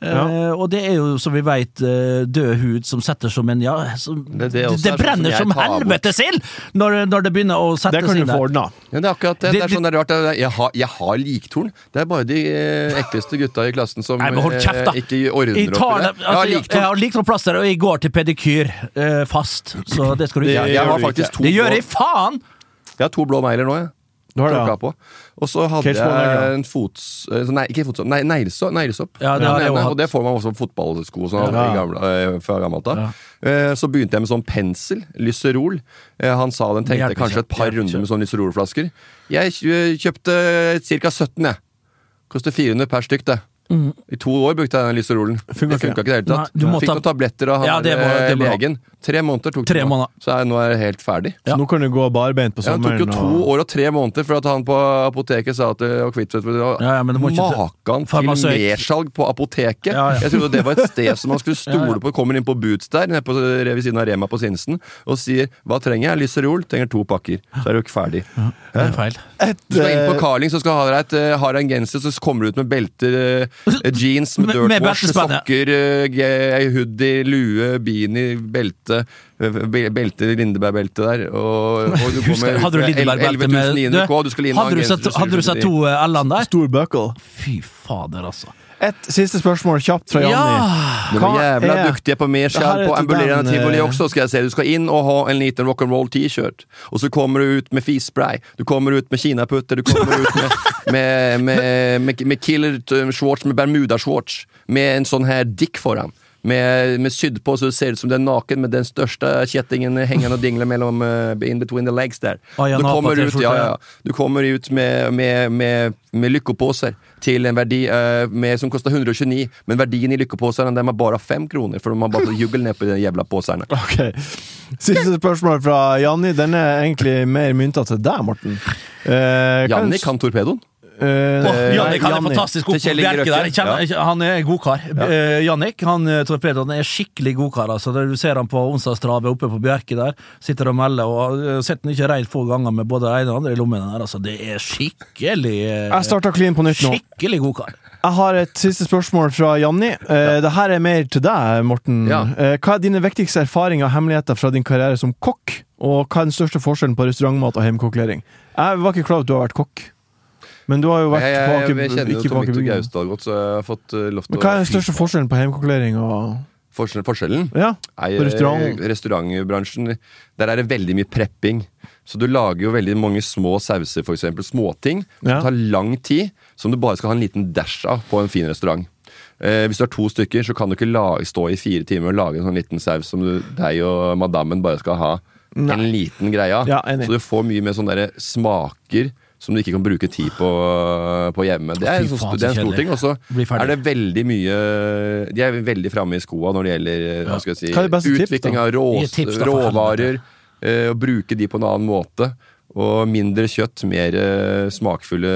Eh, Ja. og det er jo, som vi veit, død hud som setter som en Ja, som, Det det det, som brenner som bort. helvetes ild når, når det begynner å sette seg Det kan du få der. ordna. Ja, det er akkurat det. Det- Det, er sånn det er rart. Jeg har, jeg har liktorn. Det er bare de eh, ekleste gutta i klassen som Nei, men hold kjeft, da! eh, ikke ordner opp i det, det. Jeg har altså, liktorn. jeg har liktornplaster, og jeg går til pedikyr eh, fast. Så det skal du Det ikke Jeg, jeg har faktisk to Det gjør jeg faen! jeg har to blå negler nå, jeg. Du har det, ja. på. Og så hadde jeg en fots... eh, Nei, ikke fotsopp, nei, neglesopp. Ja, det har jeg ene, og det får man også på fotballsko sånn, Ja. i gamle, eh, fra gammelt av. Eh, Så begynte jeg med sånn pensel, lyserol. Han sa den tenkte kanskje et par hjelper runder med sånn lyserolflasker. Jeg kjøpte ca. 17, jeg. Koster 400 per stykk, det. I to år brukte jeg den lyserolen. Funka Det funka ikke. i det hele tatt. Nei, Fikk noen tabletter av han Ja, det må- det må ha. legen. Tre måneder tok Tre det. nå. måneder. Så jeg, nå er jeg helt ferdig. Så nå kan du gå barbeint på Ja, det tok jo to og- år og tre måneder for at han på apoteket sa at det- kvitt Kvitvedt Ja, ja, men du må ikke- Makan til Farmasøyt. mersalg på apoteket! Ja, ja. Jeg trodde det var et sted som man skulle stole [laughs] Ja, ja. på. Kommer inn på Boots der, nede på, ved siden av Rema på Sinsen, og sier 'hva trenger jeg?' Lyserol. Trenger to pakker. Så er du ikke ferdig. Det er feil. Et, Du skal inn på eh, Carling, så skal du ha deg et, eh, har deg en genser, så kommer du ut med belter, eh, jeans med Med- med dirtwash, ja. sokker, eh, ge- hoodie, lue, beanie, belte. Eh, be- Belte, Lindeberg-belte der. Og, og du [laughs] kommer Hadde du med Lindeberg-belte med 11 900 K, du hadde, du sett, hadde du sett to eh, L-ene der? Stor buckle. Fy fader, altså. Et siste spørsmål kjapt fra Janni. Ja! Hva jævla er- duktige på mer Det her skjell er på ambulerende den, tivoli eh, også, skal jeg si. Du skal inn og ha en liten rock'n'roll T-shirt, og så kommer du ut med fisspray. Du kommer ut med kinaputter, du kommer ut med, [laughs] med, med, med, med killer-shorts, med bermuda-shorts, med en sånn her dick foran. Med, med sydd på så det ser ut som det er naken, med den største kjettingen hengende og dingle mellom uh, in between the legs der. Ah, ja, du, kommer ut, ja, ja. du kommer ut med, med, med, med lykkeposer til en verdi uh, med, som koster 129, men verdien i lykkeposene dem er bare fem kroner, for de har bare ned på de jævla posene. [laughs] Okay. Siste spørsmål fra Janni. Den er egentlig mer mynta til deg, Morten. Uh, Janni kan torpedoen. Eh, Åh, Jannik han er fantastisk god på Bjerke der. Kjenner, jeg- Han er godkar. Uh, Jannik han han torpedoen er skikkelig godkar. Altså. Du ser han på onsdagstravet oppe på Bjerke der. Sitter og melder. og uh, Sett han ikke reint få ganger med både det ene og andre i lommene der. Altså. Det er skikkelig eh, Jeg starta clean på nytt nå. Skikkelig godkar. Jeg har et siste spørsmål fra Janni. Eh, det her er mer til deg, Morten. Ja. Eh, hva er dine viktigste erfaringer og hemmeligheter fra din karriere som kokk? Og hva er den største forskjellen på restaurantmat og hjemmekokklæring? Jeg var ikke klar over at du har vært kokk. Men du har jo vært Jeg, jeg, på jeg, Aker- kjenner jo Tom Victor Gausdal godt, så jeg har fått eh, lov til å hva er den største forskjellen på hjemmekokklæring og Forskjellen? forskjellen? Ja, Nei, på restaurant? eh, restaurantbransjen, der er det veldig mye prepping. Så du lager jo veldig mange små sauser, eksempel. Småting som Ja. tar lang tid, som du bare skal ha en liten dash av på en fin restaurant. Eh, hvis du har to stykker, så kan du ikke lage, stå i fire timer og lage en sånn liten saus som du, deg og madammen bare skal ha en liten greie av. Ja, så du får mye mer sånne der smaker som du ikke kan bruke tid på, på hjemme. Det er, en, sånn, faen, det er en stor ting. Og så er det veldig mye De er veldig framme i skoa når det gjelder ja. skal si, beste tips, utvikling av rå, tips da, råvarer. å Og bruke de på en annen måte. Og mindre kjøtt, mer eh, smakfulle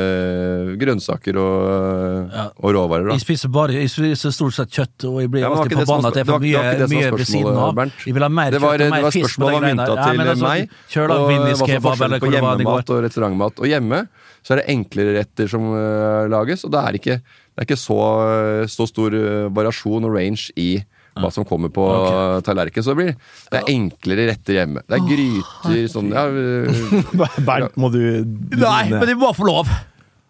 grønnsaker og, Ja. og råvarer. Jeg Da. spiser, bare, jeg spiser stort sett kjøtt, og jeg blir Ja, alltid forbanna at jeg får mye, mye ved siden av. Bernt. Jeg vil ha mer Det var, kjøtt og mer fisk spørsmål de greiene der. Ja, men altså, meg. Kjør da, forskjellen eller på hvor det var det går. og restaurantmat. Og hjemme så er det enklere retter som uh, lages, og det er ikke, det er ikke så, så stor eh, variasjon og range i hva som kommer på okay. tallerkenen. Så det blir det er enklere retter hjemme. Det er gryter sånn ja, [laughs] Bernt, må du Nei, men de må få lov!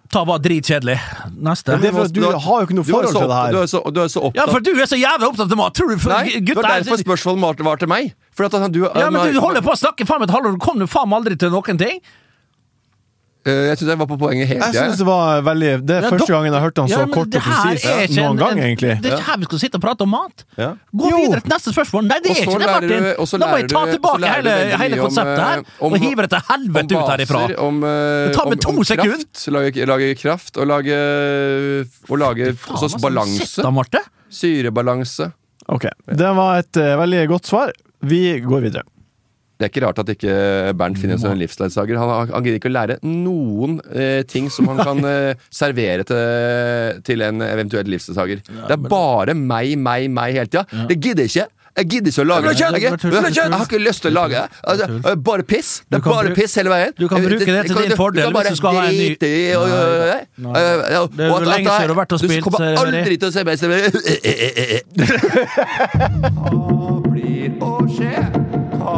Ta bare dritkjedelig. Neste. Det er for at du har jo ikke noe forhold til det her. Du er så, du er så Ja, opptatt for du er så jævlig opptatt av mat! Tror du for Nei, det var er- derfor spørsmålet var- til meg. For at du, Ja, men du holder på å snakke faen meg et halvår, du kommer jo faen meg aldri til noen ting! Eh, Jeg syns jeg var på poenget hele Jeg tida. synes det var veldig Det er Ja, første gangen jeg har hørt han så Ja, kort og presis noen en- gang, egentlig. Det er ikke her vi skal sitte og prate om mat. Ja. Gå Jo. videre til neste spørsmål. Nei, det er ikke det, Martin! du- Da må jeg ta tilbake så hele, hele konseptet her, eh, om- og hive det til helvete ut herifra. Om, eh, Det tar meg to om sekunder. kraft. Lage, lage kraft og lage, og lage Faen, også altså, balanse. Syrebalanse. Ok, Det var et uh, veldig godt svar. Vi går videre. Det er ikke rart at ikke Bernt finner en livsledsager. Han, han gidder ikke å lære noen eh, ting som han kan [laughs] eh, servere til, til en eventuell livsledsager. det er bare meg, meg, meg hele tida. Det gidder ikke! Jeg gidder ikke å lage kjøtt! Jeg, har ikke lyst til å lage det. Altså, eh, bare piss. Det er bare piss hele veien. du kan bruke det til din fordel hvis du skal ha en ny-. Eh, ja, Det er jo lenge siden du har vært og Du kommer er aldri til å se meg [laughs] Hva blir å skje? Hva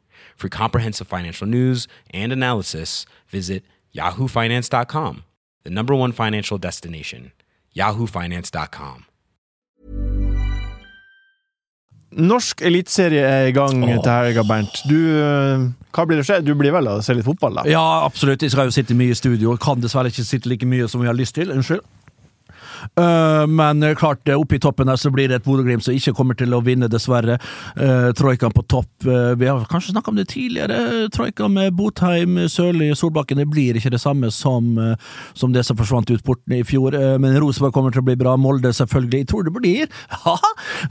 For comprehensive financial news and analysis, visit yahoofinance.com, the number one financial destination, yahoofinance.com. Norsk eliteserie er i gang Åh. til helga, Bernt. Du, eh, hva blir det skje? Du blir vel å se litt fotball, da? Ja, absolutt. Jeg skal jo sitte mye i studio. Kan dessverre ikke sitte like mye som vi har lyst til. Unnskyld. Eh, men eh, klart, eh, oppe i toppen her så blir det et Bodø-Glimt som ikke kommer til å vinne, dessverre. Troikaen på topp. Vi har kanskje snakka om det tidligere. Troika med Botheim, Sørli Solbakken. Det blir ikke det samme som, som det som forsvant ut porten i fjor. Men Rosenborg kommer til å bli bra. Molde, selvfølgelig. Jeg tror det blir [laughs] ja,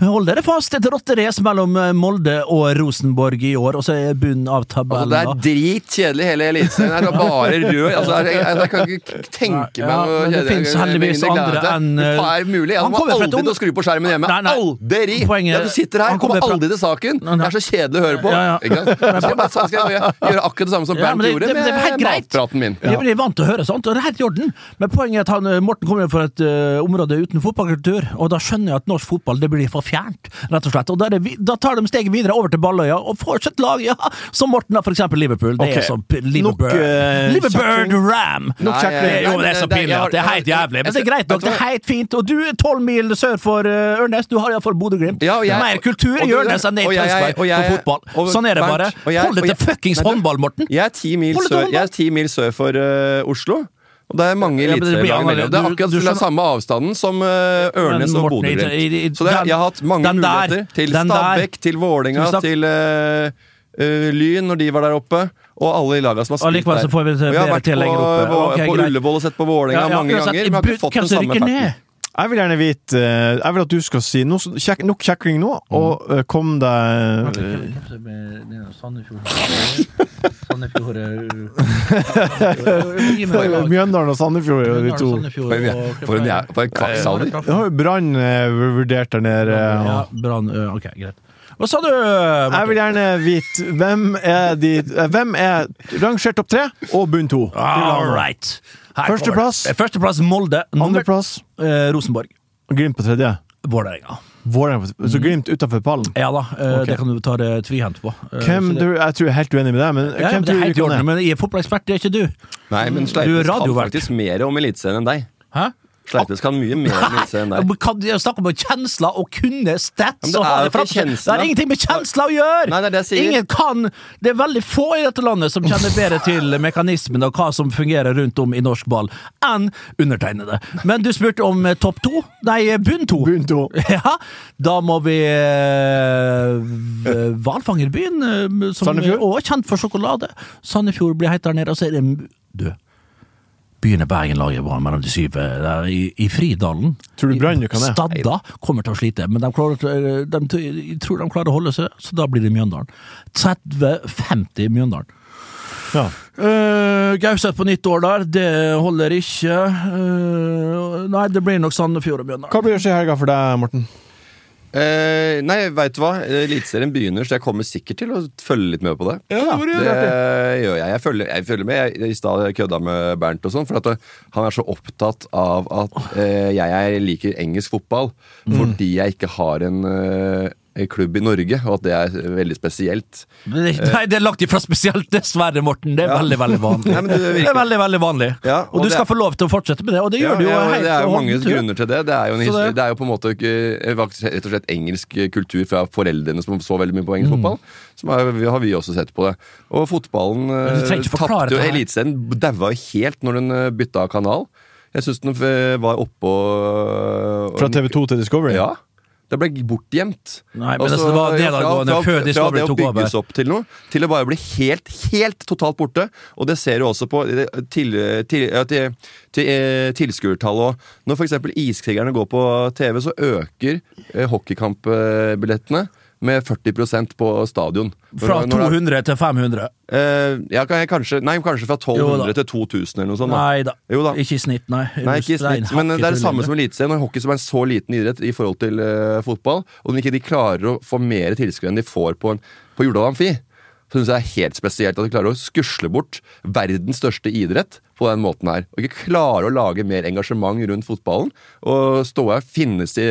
Hold dere fast! Et rotterace mellom Molde og Rosenborg i år, og så er bunnen av Altså, tabellen. det er dritkjedelig hele eliteserien. Det er bare [laughs] rød. Altså, jeg, jeg, jeg kan ikke tenke meg Ja, noe men det finnes heldigvis andre enn andre enn, Det eh, er mulig. Jeg han kommer aldri til å skru på skjermen hjemme. Nei, nei. Aldri! Poenget- Ja, du sitter her, kommer aldri til saken. Det er så kjedelig å høre på. Ja, ja. Skal jeg, bare, skal jeg gjøre akkurat det samme som Ja, Bernt ja, gjorde det- det er med matpraten min. Jeg blir vant til å høre sånt, og det er helt i orden. Men poenget er at han, eh, Morten kommer fra et uh, område uten fotballkultur, og da skjønner jeg at norsk fotball det blir for fjernt, rett og slett. Og da, er det, da tar de steget videre over til Balløya, og får seg lag, ja, som Morten har, for eksempel Liverpool. Det okay. er som Liverpool. Nok, uh, Liverpool. Ram! Nok Nei, Jo, det er så pinlig at det er helt jævlig. Men det er greit nok, det er? Helt fint. Og du er tolv mil sør for uh, Ørnes, du har iallfall Bodø-Glimt. Ja, Mer kultur i Ørnes enn det i Tønsberg for fotball. og Sånn er det bare. jeg- Hold deg til fuckings håndball, Morten! Jeg er ti mil sør, mil sør for uh, Oslo. Og det er mange eliteserielag annerledes. Det er akkurat den samme avstanden som uh, Ørnes og Bodø-Glimt. Så det, jeg har hatt mange muligheter til Stabæk, til Vålinga, til eh, eh, Lyn når de var der oppe, og alle i laga som har spilt der. så får vi det Og har vært på, på, okay, på. Ullevål og sett på Vålinga mange ganger, men har ikke fått den samme effekten. Jeg vil gjerne vite eh, Jeg vil at du skal si noe, kjek, nok kjekling nå, og eh, kom deg Mjøndalen og Sandefjord er de to. For en, en, kvakksalver. Brann eh, vurdert der nede. Ja, Brann Ok, greit. Hva sa du? Martin? Jeg vil gjerne vite hvem er de eh, Hvem er rangert topp tre og bunn to? All right. Førsteplass. det. Førsteplass Molde. Nummer- Andreplass eh, Rosenborg. Glimt på tredje. Vålerenga. Så Glimt utafor pallen. Ja da, okay. Det kan du ta det tvihendt på. Eh, Hvem du, jeg tror jeg er helt uenig med deg, men ja, hvem men tror du ikke ned? men jeg er fotballekspert, det er ikke du. Nei, men Du Sleipnes kan faktisk mer om Eliteserien enn deg. Hæ? Sleipnes kan mye mer om Eliteserien enn deg. [laughs] Kan du snakke om kjensler og kunne stats? Det og ha er det fram- Det har ingenting med kjensler å gjøre! Nei, det er det jeg sier. Ingen kan Det er veldig få i dette landet som kjenner bedre til mekanismen og hva som fungerer rundt om i norsk ball, enn undertegnede. Men du spurte om eh, topp to? Nei, eh, bunn to. Bunn to. [laughs] Ja, da må vi eh, Hvalfangerbyen, som er Sandefjord? også kjent for sjokolade. Sandefjord blir helt der nede, og så er det Du. Byen er Bergen-laget mellom de syv eh, der i, i Fridalen. Tror du Brann kan det? Stadda kommer til å slite, men de, klarer, til- de, jeg tror de klarer å holde seg, så da blir det Mjøndalen. 30-50 Mjøndalen. Ja. Uh, Gauseth på nytt år der, det holder ikke. Uh, nei, det blir nok Sandefjord og Mjøndalen. Hva blir det å skje i helga for deg, Morten? Eh, nei, veit du hva? Eliteserien begynner, så jeg kommer sikkert til å følge litt med på det. Ja, det det gjør jeg. Jeg følger, jeg følger med. Jeg, I stad kødda med Bernt og sånn, for at eh, han er så opptatt av at eh, jeg, jeg liker engelsk fotball fordi jeg ikke har en eh, klubb i Norge, og at det er veldig spesielt. Nei, det er langt ifra spesielt, [laughs] dessverre, Morten. Det er veldig, veldig vanlig. Nei, det er det er veldig, veldig vanlig. Ja, og, og du det- skal få lov til å fortsette med det, og det gjør du jo ja, helt Det er jo mange grunner til det. Det er jo, en det- det er jo på en måte ikke, rett og slett engelsk kultur fra foreldrene som så veldig mye på engelsk fotball. Som er, har vi også sett på det. Og fotballen tapte jo. Eliteserien daua helt når den eh, bytta kanal. Jeg syns den eh, var oppå Fra TV2 til Discovery? Ja. Det ble bortgjemt. Nei, men altså, det var ja, nedadgående fra, før fra, over. fra det å bygges opp til noe, til å bare bli helt, helt totalt borte. Og det ser du også på til, til, ja, til, til, eh, tilskuertallet. òg. Når f.eks. Iskrigerne går på TV, så øker eh, hockeykampbillettene med 40% på stadion. Fra når det- 200 til 500. Eh, ja, kanskje, nei, kanskje fra 1200 til 2000 eller noe sånt. Da. Nei da. Jo da. Ikke i snitt, nei. Nei, ikke i snitt, men det er det samme som Eliteserien. Når Hockey som er en så liten idrett i forhold til uh, fotball. Og når ikke de klarer å få mer tilskuere enn de får på, en, på Jordal Amfi, så syns jeg det er helt spesielt at de klarer å skusle bort verdens største idrett på den måten her. Og ikke klarer å lage mer engasjement rundt fotballen. Og stå her finnes i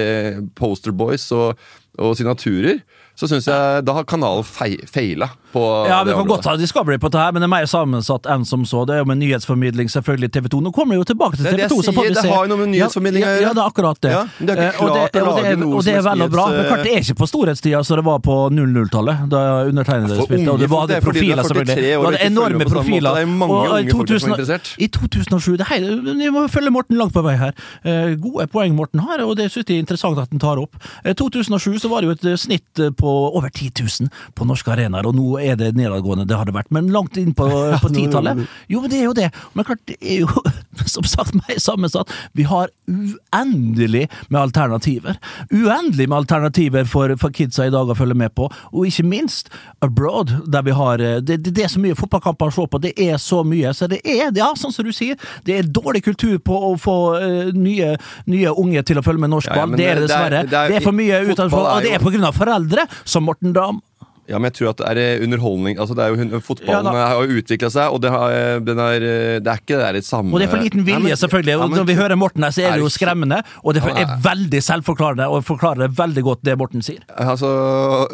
posterboys og, og signaturer. Så syns jeg da har kanalen fei, feila Ja, vi kan godt ha Discovery på det her, men det er mer sammensatt enn som så. Det er jo med nyhetsformidling, selvfølgelig TV 2. Nå kommer vi jo tilbake til TV det 2, Det, sier, det har jo noe med nyhetsformidling å ja, gjøre. ja, det er akkurat det. Ja, det er ikke Eh, det, klart å lage noe og det er, er vel og bra. Men klart, det er ikke på storhetstida som det var på 00-tallet, da undertegnede spilte. Og det var det er er profiler, selvfølgelig. Det var enorme på profiler. Er Og unge folk som er 2000 interessert. I 2007 det her, Vi må følge Morten langt på vei her. Eh, Gode poeng Morten har, og det synes jeg er interessant at han tar opp. Eh, 2007 så var det jo et eh, snitt eh, på over 10 000 på norske arenaer, og nå er det nedadgående, det har det vært. Men langt inn på, på [laughs] 10-tallet. Jo, men det er jo det. Men klart, det er jo [laughs] som sagt mer sammensatt. Vi har uendelig med alternativer. Uendelig med alternativer for, for kidsa i dag å følge med på, og ikke minst abroad, der vi har eh, Det, det, er så mye fotballkamper å se på, det er så mye. Så det er, ja, sånn som du sier, det er dårlig kultur på å få uh, nye, nye unge til å følge med norsk Ja, ja, det er det det er- dessverre. det er- Det er for mye utenfor, og det er av foreldre som Morten Dam. Ja, men jeg tror at det er underholdning altså det er jo, Fotballen Ja, har jo utvikla seg, og det, har, den er, det er ikke det samme Og det er for liten vilje, Nei, men- selvfølgelig. ja, men- når vi hører Morten her, så er Er det jo skremmende. Og det er veldig selvforklarende, og forklarer veldig godt det Morten sier. Altså,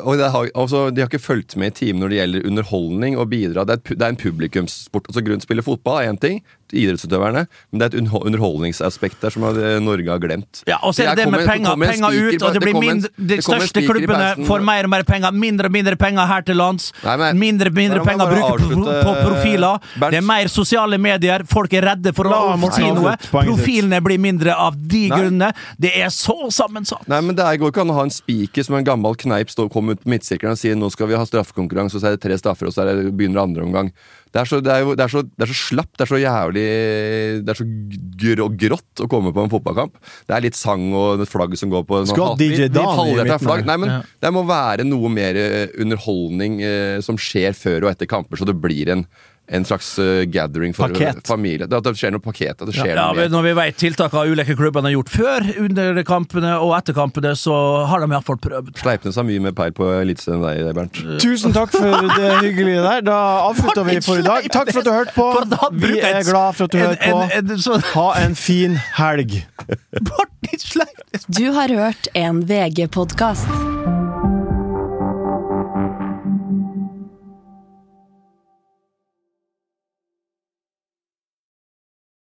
og det har, altså, de har ikke fulgt med i timen når det gjelder underholdning og bidra. Det er, det er en publikumssport. Altså, Grunn til å spille fotball er én ting, idrettsutøverne, men det er et underholdningsaspekt der som eh, Norge har glemt. Ja, og så er det det med penger, penger ut, og det blir mindre, de største klubbene får mer og mer penger, mindre og mindre penger her til lands. Nei, men- mindre og mindre penger brukt på, på profiler. Bernt. Det er mer sosiale medier, folk er redde for La å si noe. Profilene blir mindre av de grunnene. Det er så sammensatt. Nei, men Det går ikke an å ha en spiker som en gammel kneip står, kommer ut på midtsirkelen og sier nå skal vi ha straffekonkurranse, og så er det tre straffer, og så er det, begynner andre omgang. Det er, så, det, er jo, det, er så, det er så slapp, det er så jævlig Det er så grå, grått å komme på en fotballkamp. Det er litt sang og et flagg som går på Skal DJ Dan i midten flagg. Nei, men Ja. Det må være noe mer eh, underholdning eh, som skjer før og etter kamper, så det blir en, en slags eh, gathering for Pakket. familie. Det, det skjer noe pakket. Det skjer Ja, noe ja, Når vi vet tiltakene ulike klubbene har gjort før, under kampene og etter kampene, så har de iallfall prøvd. Sleipnes har mye mer peil på Eliteserien enn deg, Bernt. Tusen takk for det hyggelige der. Da avslutter vi for i dag. Takk for at du hørte på. Vi er glad for at du hørte på. Ha en fin helg. [laughs] Du har hørt en VG-podkast.